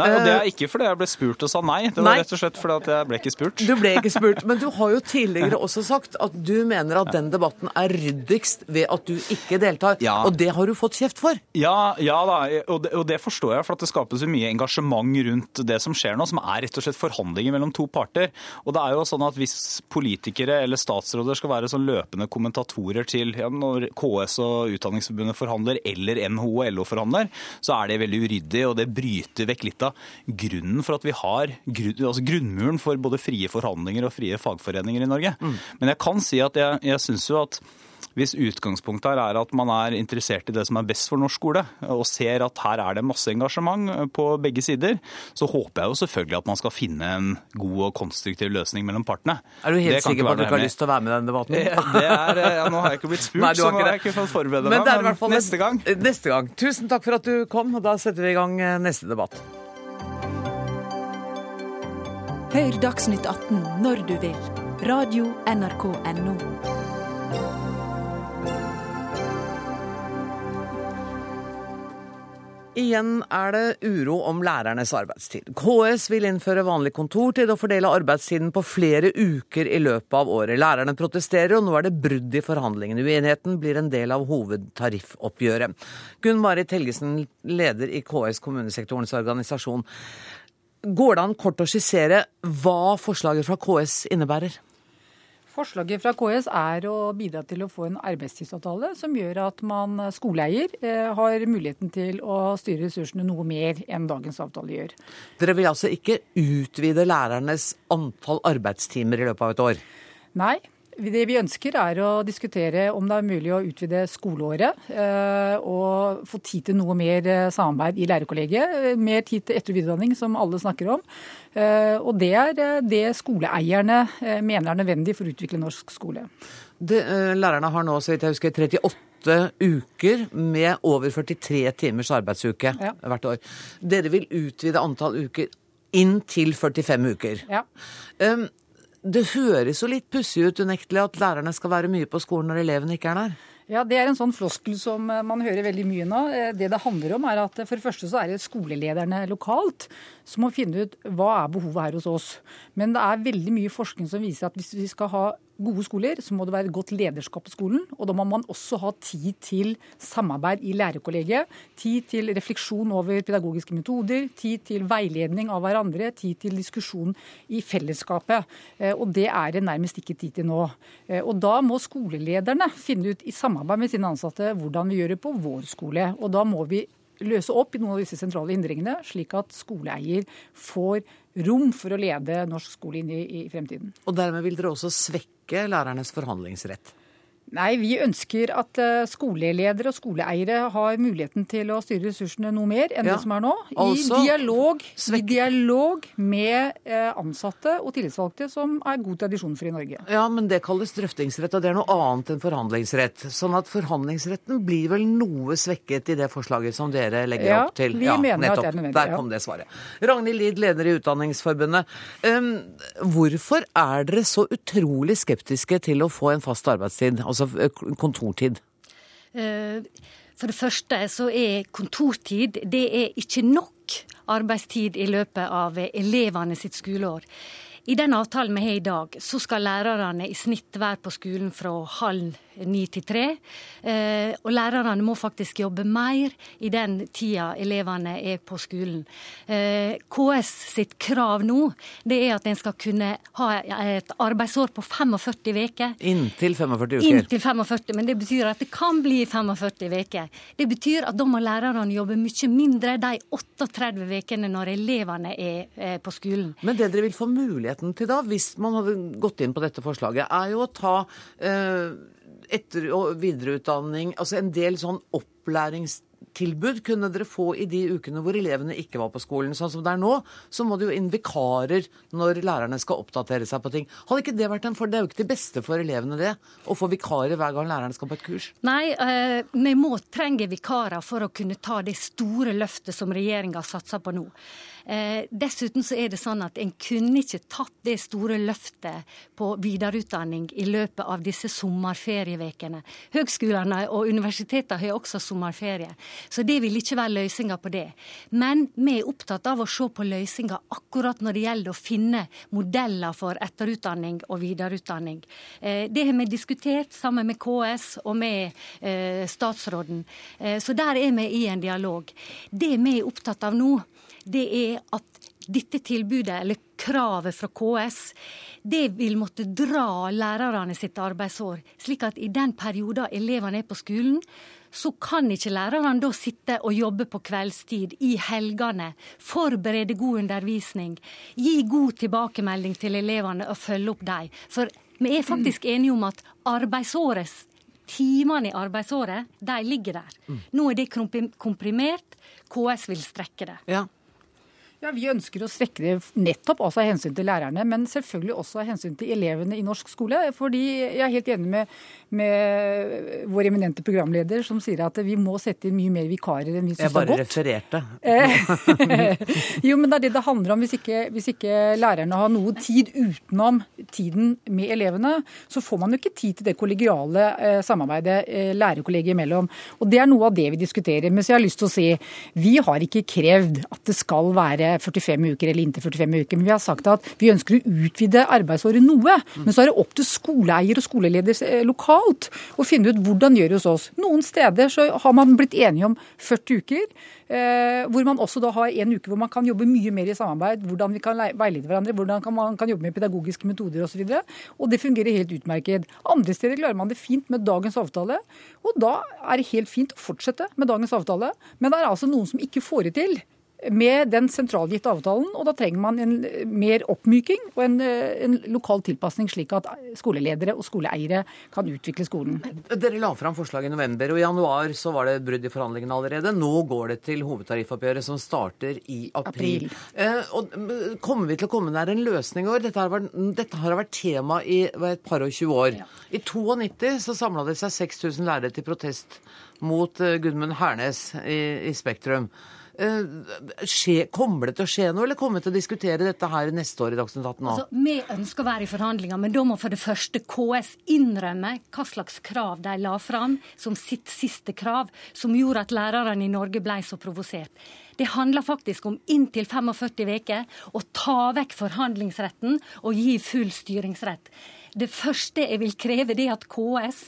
Nei, og Det Eh, er ikke fordi jeg ble spurt og sa nei. Det var Nei. rett og slett fordi at jeg ble ikke spurt. Du ble ikke spurt, men du har jo tidligere også sagt at du mener at den debatten er ryddigst ved at du ikke deltar. Og det har du fått kjeft for. Ja, ja da, og det, og det forstår jeg, for at det skapes jo mye engasjement rundt det som skjer nå, som er rett og slett forhandlinger mellom to parter. Og det er jo sånn at hvis politikere eller statsråder skal være sånn løpende kommentatorer til ja, når KS og Utdanningsforbundet forhandler, eller NHO og LO forhandler, så er det veldig uryddig, og det bryter vekk litt av grunnen for at vi har altså grunnmuren for både frie forhandlinger og frie fagforeninger i Norge. Men jeg kan si at jeg, jeg syns jo at hvis utgangspunktet her er at man er interessert i det som er best for norsk skole, og ser at her er det masse engasjement på begge sider, så håper jeg jo selvfølgelig at man skal finne en god og konstruktiv løsning mellom partene. Er du helt sikker på at du ikke har lyst til å være med i den debatten? Det er, ja, nå har jeg ikke blitt spurt, Nei, så nå har jeg ikke fått forberede Men meg. det er i hvert fall neste gang. Neste gang. Tusen takk for at du kom, og da setter vi i gang eh, neste debatt. Hør Dagsnytt 18 når du vil. Radio NRK NO. Igjen er det uro om lærernes arbeidstid. KS vil innføre vanlig kontortid og fordele arbeidstiden på flere uker i løpet av året. Lærerne protesterer, og nå er det brudd i forhandlingene. Uenigheten blir en del av hovedtariffoppgjøret. Gunn Marit Helgesen, leder i KS, kommunesektorens organisasjon. Går det an kort å skissere hva forslaget fra KS innebærer? Forslaget fra KS er å bidra til å få en arbeidstidsavtale som gjør at man skoleeier eh, har muligheten til å styre ressursene noe mer enn dagens avtale gjør. Dere vil altså ikke utvide lærernes antall arbeidstimer i løpet av et år? Nei. Det vi ønsker er å diskutere om det er mulig å utvide skoleåret eh, og få tid til noe mer eh, samarbeid i lærerkollegiet. Mer tid til etter- og videreutdanning, som alle snakker om. Eh, Og det er det skoleeierne mener er nødvendig for å utvikle norsk skole. Det, lærerne har nå, så vidt jeg husker, 38 uker med over 43 timers arbeidsuke hvert år. Dere vil utvide antall uker inn til 45 uker. Ja. Um, det høres jo litt pussig ut unektelig at lærerne skal være mye på skolen når elevene ikke er der. Ja, Det er en sånn floskel som eh, man hører veldig mye nå. Eh, Det det handler om er at eh, For det første så er det skolelederne lokalt som må finne ut hva er behovet her hos oss. Men det er veldig mye forskning som viser at hvis vi skal ha gode skoler, så må det være godt lederskap på skolen. Og da må man også ha tid til samarbeid i lærerkollegiet. Tid til refleksjon over pedagogiske metoder. Tid til veiledning av hverandre. Tid til diskusjon i fellesskapet. Eh, og det er det nærmest ikke tid til nå. Eh, og da må skolelederne finne ut i samarbeid med sine ansatte hvordan vi gjør det på vår skole. Og da må vi løse opp i noen av disse sentrale hindringene, slik at skoleeier får rom for å lede norsk skole inn i, i fremtiden. Og dermed vil dere også svekke lærernes forhandlingsrett? Nei, vi ønsker at eh, skoleledere og skoleeiere har muligheten til å styre ressursene noe mer enn Ja. det som er nå. I, Altså, dialog, I dialog med eh, ansatte og tillitsvalgte, som er god tradisjon for i Norge. Ja, men det kalles drøftingsrett, og det er noe annet enn forhandlingsrett. Sånn at forhandlingsretten blir vel noe svekket i det forslaget som dere legger Ja, opp til? vi mener at det er nødvendig, Der kom det svaret. Ragnhild Lid, leder i Utdanningsforbundet. Um, hvorfor er dere så utrolig skeptiske til å få en fast arbeidstid, altså eh, kontortid? Eh, For det første så er kontortid det er ikke nok arbeidstid i løpet av elevene sitt skoleår. I den avtalen vi har i dag, så skal lærerne i snitt være på skolen fra halv ni til tre. Eh, Og lærerne må faktisk jobbe mer i den tida elevene er på skolen. Eh, KS sitt krav nå, det er at en skal kunne ha et arbeidsår på 45 uker. Inntil 45 uker. Inntil 45, men det betyr at det kan bli 45 uker. Det betyr at da må lærerne jobbe mye mindre de 38 ukene når elevene er eh, på skolen. Men det dere vil få muligheten til da, hvis man hadde gått inn på dette forslaget, er jo å ta eh, etter- og videreutdanning, altså en del sånn opplæringstilbud kunne dere få i de ukene hvor elevene ikke var på skolen. Sånn som det er nå, så må det jo inn vikarer når lærerne skal oppdatere seg på ting. Hadde ikke det vært en fordel? Det er jo ikke til beste for elevene det, å få vikarer hver gang lærerne skal på et kurs. Nei, eh, vi må trenge vikarer for å kunne ta det store løftet som regjeringa satser på nå. Eh, dessuten så er det sånn at en kunne ikke tatt det store løftet på videreutdanning i løpet av disse sommerferievekene. Høgskolene og universitetene har også sommerferie, så det vil ikke være løsninga på det. Men vi er opptatt av å se på løsninger akkurat når det gjelder å finne modeller for etterutdanning og videreutdanning. Eh, det har vi diskutert sammen med KS og med eh, statsråden, eh, så der er vi i en dialog. Det vi er opptatt av nå, det er at dette tilbudet, eller kravet fra KS, det vil måtte dra lærerne sitt arbeidsår. Slik at i den perioden elevene er på skolen, så kan ikke lærerne da sitte og jobbe på kveldstid, i helgene, forberede god undervisning, gi god tilbakemelding til elevene og følge opp dem. For vi er faktisk enige om at arbeidsåret, timene i arbeidsåret, de ligger der. Nå er det komprimert. KS vil strekke det. Ja. Ja, Vi ønsker å strekke det nettopp også av hensyn til lærerne, men selvfølgelig også av hensyn til elevene i norsk skole. Fordi jeg er helt enig med, med vår eminente programleder som sier at vi må sette inn mye mer vikarer enn vi Jeg syns er bare godt. refererte. Eh, jo, men det er det det handler om. Hvis ikke, hvis ikke lærerne har noe tid utenom tiden med elevene, så får man jo ikke tid til det kollegiale eh, samarbeidet eh, lærerkollegiet imellom. Og det er noe av det vi diskuterer. Men så jeg har lyst til å si, vi har ikke krevd at det skal være 45 uker eller inntil 45 uker, men vi har sagt at vi ønsker å utvide arbeidsåret noe. Men så er det opp til skoleeier og skoleleder eh, lokalt å finne ut hvordan gjør det hos oss. Noen steder så har man blitt enige om 40 uker. Eh, hvor man også da har en uke hvor man kan jobbe mye mer i samarbeid. Hvordan vi kan veilede hverandre, hvordan kan man kan jobbe med pedagogiske metoder osv. Og, så og det fungerer helt utmerket. Andre steder klarer man det fint med dagens avtale. Og da er det helt fint å fortsette med dagens avtale. Men det er altså noen som ikke får det til med den sentralgitte avtalen, og da trenger man en eh, mer oppmyking og en, eh, en lokal tilpasning, slik at skoleledere og skoleeiere kan utvikle skolen. Dere la fram forslag i november, og i januar så var det brudd i forhandlingene allerede. Nå går det til hovedtariffoppgjøret som starter i april. April. Eh, og mm, Kommer vi til å komme nær en løsning i år? Dette har vært, dette har vært tema i et par og 20 år. I 92 så samla det seg 6000 lærere til protest mot eh, Gudmund Hernes i, i Spektrum. Eh, skje, kommer det til å skje noe, eller kommer vi til å diskutere dette her neste år i Dagsnytt 18 nå? Altså, vi ønsker å være i forhandlinger, men da må for det første KS innrømme hva slags krav de la fram som sitt siste krav, som gjorde at lærerne i Norge ble så provosert. Det handler faktisk om inntil 45 uker, å ta vekk forhandlingsretten og gi full styringsrett. Det første jeg vil kreve, det er at KS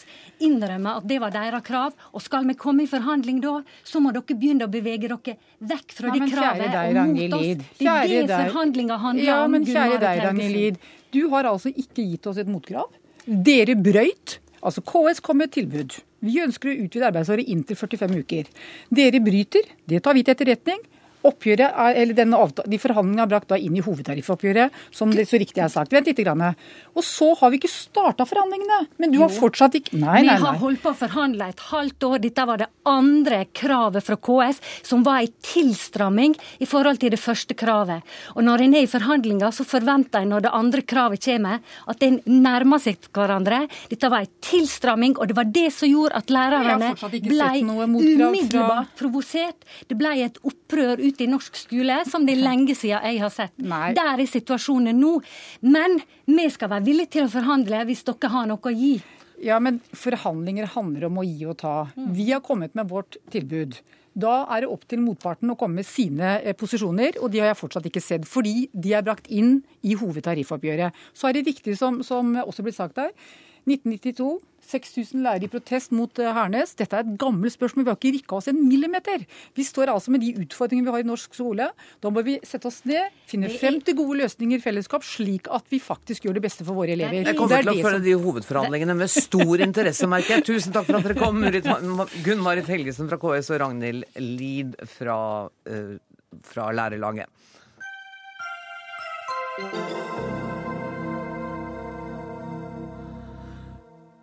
innrømmer at det var deres krav. Og skal vi komme i forhandling da, så må dere begynne å bevege dere vekk fra Ja, det kravet deg, og mot oss. Det er det forhandlinga handler ja, om. men kjære deg. Ragnhild Lid. Du har altså ikke gitt oss et motkrav. Dere brøyt. Altså KS kom med et tilbud. Vi ønsker å utvide arbeidsåret inntil 45 uker. Dere bryter. Det tar vi til etterretning. Oppgjøret er, eller denne avta- De forhandlingene er brakt da inn i hovedtariffoppgjøret, som det så riktig er sagt. Vent litt. Grann. Og så har vi ikke starta forhandlingene. Men du har fortsatt ikke Nei, nei, nei, Vi har holdt på å forhandle et halvt år. Dette var det andre kravet fra KS, som var en tilstramming i forhold til det første kravet. Og når en er i forhandlinger, så forventer en når det andre kravet kommer, at en nærmer seg hverandre. Dette var en tilstramming, og det var det som gjorde at lærerne ble umiddelbart fra- provosert. Det ble et opprør ute i norsk skole som det er lenge siden jeg har sett. Der er situasjonen nå. Men vi skal være villige til å forhandle hvis dere har noe å gi. Ja, men forhandlinger handler om å gi og ta. Vi har kommet med vårt tilbud. Da er det opp til motparten å komme med sine eh, posisjoner, og de har jeg fortsatt ikke sett. Fordi de er brakt inn i hovedtariffoppgjøret. Så er det viktig, som, som også blitt sagt her, 1992 6000 lærere i protest mot eh, Hernes. Dette er et gammelt spørsmål, vi har ikke rikka oss en millimeter. Vi står altså med de utfordringene vi har i norsk skole. Da må vi sette oss ned, finne frem til gode løsninger i fellesskap, slik at vi faktisk gjør det beste for våre elever. Jeg kommer er til å følge de hovedforhandlingene med stor interesse, merker jeg. Tusen takk for at dere kom, Gunn-Marit Helgesen fra KS og Ragnhild Lid fra, eh, fra Lærerlaget.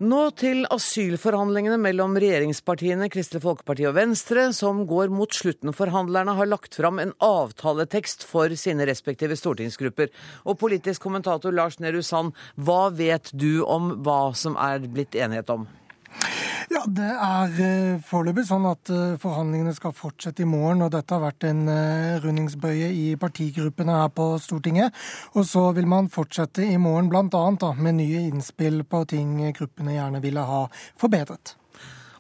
Nå til asylforhandlingene mellom regjeringspartiene Kristelig Folkeparti og Venstre, som går mot slutten. Forhandlerne har lagt fram en avtaletekst for sine respektive stortingsgrupper. Og politisk kommentator Lars Nehru Sand, hva vet du om hva som er blitt enighet om? Ja, Det er eh, foreløpig sånn at eh, forhandlingene skal fortsette i morgen. og Dette har vært en eh, rundingsbøye i partigruppene her på Stortinget. Og så vil man fortsette i morgen bl.a. med nye innspill på ting gruppene gjerne ville ha forbedret.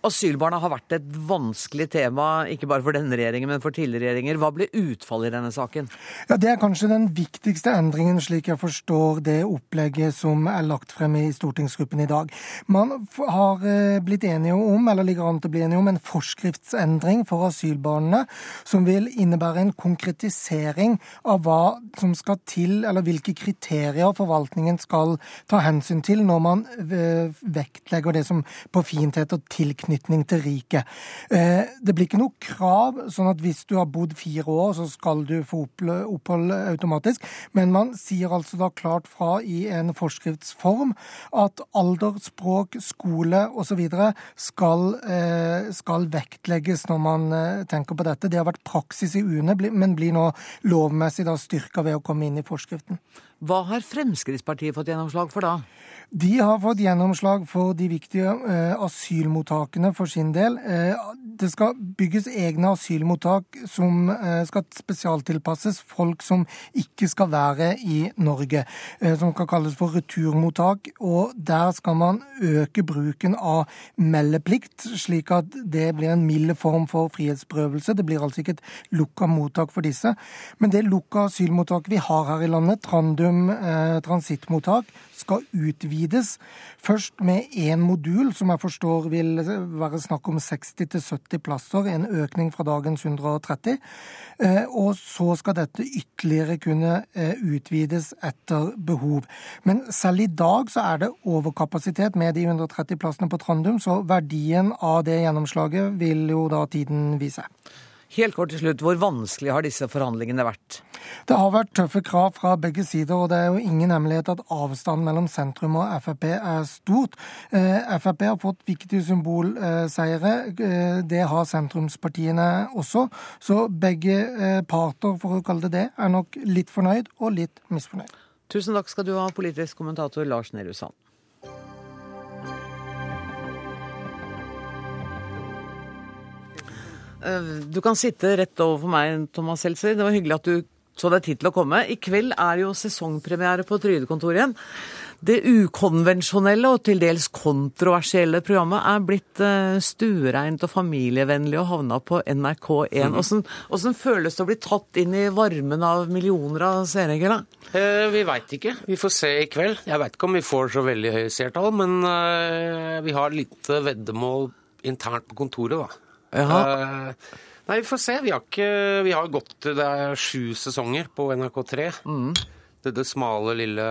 Asylbarna har vært et vanskelig tema, ikke bare for denne regjeringen, men for tidligere regjeringer. Hva ble utfallet i denne saken? Ja, Det er kanskje den viktigste endringen, slik jeg forstår det opplegget som er lagt frem i stortingsgruppen i dag. Man har eh, blitt enige om, eller ligger an til å bli enige om, en forskriftsendring for asylbarna, som vil innebære en konkretisering av hva som skal til, eller hvilke kriterier forvaltningen skal ta hensyn til når man eh, vektlegger det som på fint heter tilknytning til riket. Eh, Det blir ikke noe krav, sånn at hvis du har bodd fire år, så skal du få opphold automatisk. Men man sier altså da klart fra i en forskriftsform at alder, språk, skole osv. Skal, eh, skal vektlegges når man eh, tenker på dette. Det har vært praksis i UNE, men blir nå lovmessig da styrka ved å komme inn i forskriften. Hva har Fremskrittspartiet fått gjennomslag for da? De har fått gjennomslag for de viktige eh, asylmottakene for sin del. Eh, det skal bygges egne asylmottak som eh, skal spesialtilpasses folk som ikke skal være i Norge. Eh, som kan kalles for returmottak. Og der skal man øke bruken av meldeplikt, slik at det blir en mild form for frihetsberøvelse. Det blir altså ikke et lukka mottak for disse. Men det lukka asylmottaket vi har her i landet, Trandum eh, transittmottak, skal utvides. Først med én modul, som jeg forstår vil være snakk om 60-70 plasser, en økning fra dagens 130. Eh, Og så skal dette ytterligere kunne eh, utvides etter behov. Men selv i dag så er det overkapasitet med de 130 plassene på Trandum, så verdien av det gjennomslaget vil jo da tiden vise. Helt kort til slutt, hvor vanskelig har disse forhandlingene vært? Det har vært tøffe krav fra begge sider, og det er jo ingen hemmelighet at avstanden mellom sentrum og Frp er stort. Eh, Frp har fått viktige symbolseire. Eh, Det har sentrumspartiene også. Så begge eh, parter, for å kalle det det, er nok litt fornøyd og litt misfornøyd. Tusen takk skal du ha, politisk kommentator Lars Nehru Sand. Du kan sitte rett overfor meg, Thomas Seltzer. Det var hyggelig at du så deg tid til å komme. I kveld er jo sesongpremiere på Trygdekontoret igjen. Det ukonvensjonelle og til dels kontroversielle programmet er blitt uh, stuereint og familievennlig og havna på NRK1. Åssen mm. føles det å bli tatt inn i varmen av millioner av seere? Eh, vi veit ikke. Vi får se i kveld. Jeg veit ikke om vi får så veldig høye seertall, men vi har litt veddemål internt på kontoret, da. Uh, nei, vi får se. Vi har, ikke, vi har gått Det er sju sesonger på NRK3. Mm det, det, smale, lille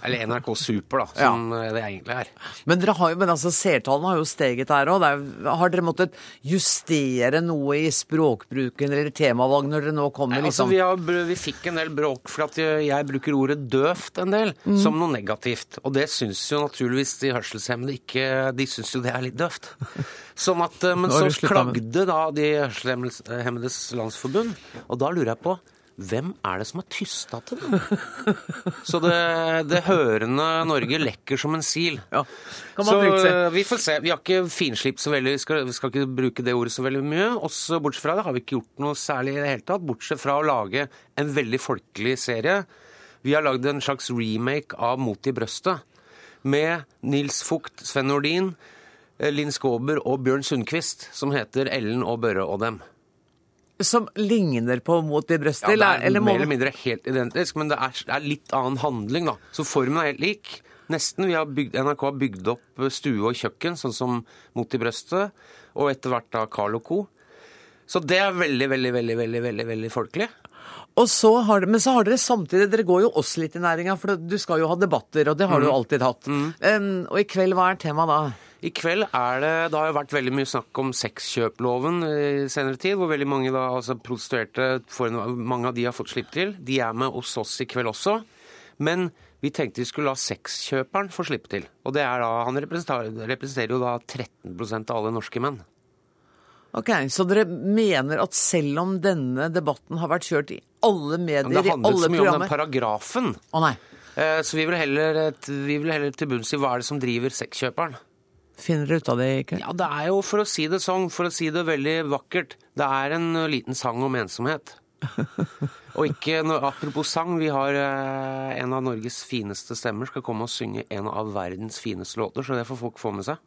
Eller NRK Super, da, som ja. det egentlig er. Men dere har jo, men altså, seertallene har jo steget her òg. Har dere måttet justere noe i språkbruken eller temavalg når dere nå kommer? Nei, altså, liksom? vi, har, vi, fikk en del bråk for at jeg bruker ordet døvt en del mm. som noe negativt. Og det syns jo naturligvis de hørselshemmede ikke De syns jo det er litt døvt. Sånn at, men så klagde da de Hørselshemmedes Landsforbund, og da lurer jeg på hvem er det som har tysta til dem? Så det, det, hørende Norge lekker som en sil. Ja, så vi får se. Vi har ikke finslipt så veldig, vi skal, vi skal, ikke bruke det ordet så veldig mye. Også bortsett fra det har vi ikke gjort noe særlig i det hele tatt, bortsett fra å lage en veldig folkelig serie. Vi har lagd en slags remake av Mot i brøstet. Med Nils Fugt, Sven Nordin, Linn Skåber og Bjørn Sundquist, som heter Ellen og Børre og dem. Som ligner på Mot i brøstet? Ja, det er eller, mer eller mindre helt identisk, men det er, det er, litt annen handling, da. Så formen er helt lik. Nesten. Vi har bygd, NRK har bygd opp stue og kjøkken, sånn som Mot i brøstet, og etter hvert da Carl Co. Så det er veldig, veldig, veldig, veldig, veldig, veldig folkelig. Og så har, men så har dere samtidig Dere går jo også litt i næringa, for du skal jo ha debatter, og det har mm. du jo alltid hatt. Mm. Um, og i kveld, hva er temaet da? I kveld er det Det har jo vært veldig mye snakk om sexkjøploven i senere tid, hvor veldig mange da, altså prostituerte Mange av de har fått slippe til. De er med hos oss i kveld også. Men vi tenkte vi skulle la sexkjøperen få slippe til. Og det er da, han representerer, representerer jo da 13% av alle norske menn. Ok, Så dere mener at selv om denne debatten har vært kjørt i alle medier, i alle programmer Det handler så mye om den paragrafen. Å nei. Eh, så vi vil, heller, vi vil heller til bunns i hva er det som driver sexkjøperen. Finner dere ut av det ikke? Ja, Det er jo, for å si det sånn, for å si det veldig vakkert, det er en uh, liten sang om ensomhet. og ikke, Apropos sang, vi har eh, en av Norges fineste stemmer skal komme og synge en av verdens fineste låter, så det får folk få med seg.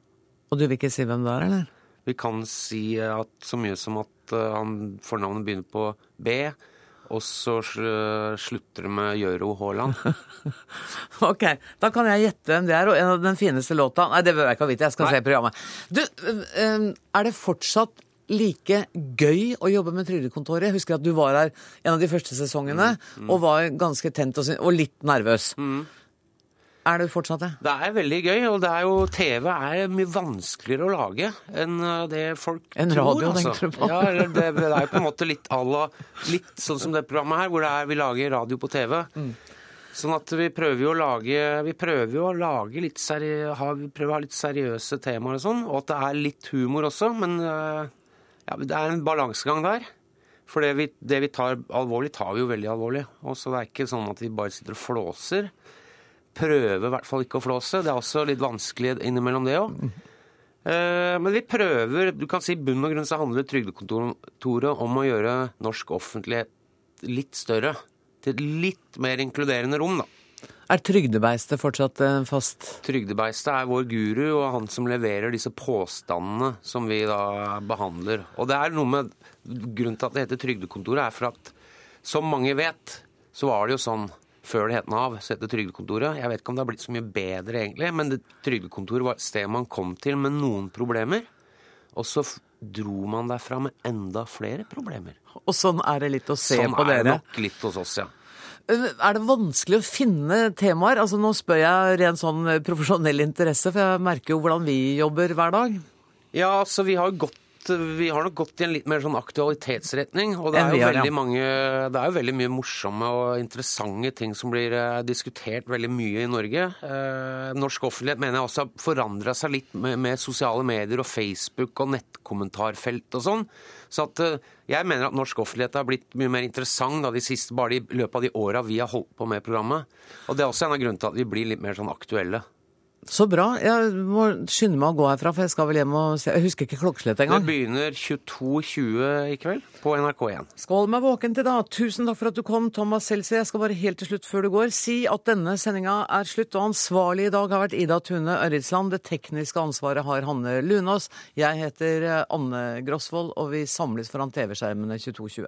Og du vil ikke si hvem det er, eller? Vi kan si at så mye som at uh, han, fornavnet begynner på B og så slutter det med Gjøro Haaland. ok, da kan jeg gjette hvem det er. Og en av den fineste låta Nei, det bør jeg ikke vite, jeg skal Nei. se programmet. Du, er det fortsatt like gøy å jobbe med Trygdekontoret? Jeg husker at du var her en av de første sesongene mm, mm. og var ganske tent og, og litt nervøs. Mm. Er det fortsatt det? Det er veldig gøy. Og det er jo, TV er mye vanskeligere å lage enn uh, det folk en tror. radio, altså. tenker du på? Ja, det, det, er jo på en måte litt à la Litt sånn som det programmet her, hvor det er, vi lager radio på TV. Mm. Sånn at vi prøver jo å lage Vi prøver jo å lage litt seri, ha, vi prøver å ha litt seriøse temaer og sånn, og at det er litt humor også. Men uh, ja, det er en balansegang der. For det vi, det vi tar alvorlig, tar vi jo veldig alvorlig. Og så det er ikke sånn at vi bare sitter og flåser prøver i hvert fall ikke å flåse. Det er også litt vanskelig innimellom det òg. Eh, men vi prøver Du kan si bunn og grunn så handler Trygdekontoret om å gjøre norsk offentlighet litt større. Til et litt mer inkluderende rom, da. Er Trygdebeistet fortsatt eh, fast? Trygdebeistet er vår guru og han som leverer disse påstandene som vi da behandler. Og det er noe med Grunnen til at det heter Trygdekontoret, er for at som mange vet, så var det jo sånn før det het Nav, så het det Trygdekontoret. Jeg vet ikke om det har blitt så mye bedre, egentlig, men det, Trygdekontoret var et sted man kom til med noen problemer. Og så dro man derfra med enda flere problemer. Og sånn er det litt å se sånn på dere? Sånn er det nok litt hos oss, ja. Er det vanskelig å finne temaer? Altså Nå spør jeg ren sånn profesjonell interesse, for jeg merker jo hvordan vi jobber hver dag. Ja, altså vi har gått vi har nok gått i en litt mer sånn aktualitetsretning. Og det er, jo veldig mange, det er jo veldig mye morsomme og interessante ting som blir eh, diskutert veldig mye i Norge. Eh, norsk offentlighet mener jeg også har forandra seg litt med, med, sosiale medier og Facebook og nettkommentarfelt og sånn. Så at, eh, jeg mener at norsk offentlighet har blitt mye mer interessant da, de siste, bare i løpet av de åra vi har holdt på med programmet. Og det er også en av grunnene til at vi blir litt mer sånn aktuelle. Så bra. Jeg må skynde meg å gå herfra, for jeg skal vel hjem og se. Jeg husker ikke klokkeslettet Det engang. begynner 22.20 i kveld på NRK1. Skal holde meg våken til da. Tusen takk for at du kom, Thomas Seltzer. Jeg skal bare helt til slutt før du går si at denne sendinga er slutt, og ansvarlig i dag har vært Ida Tune Ørritsland. Det tekniske ansvaret har Hanne Lunås. Jeg heter Anne Grosvold, og vi samles foran TV-skjermene 22.20.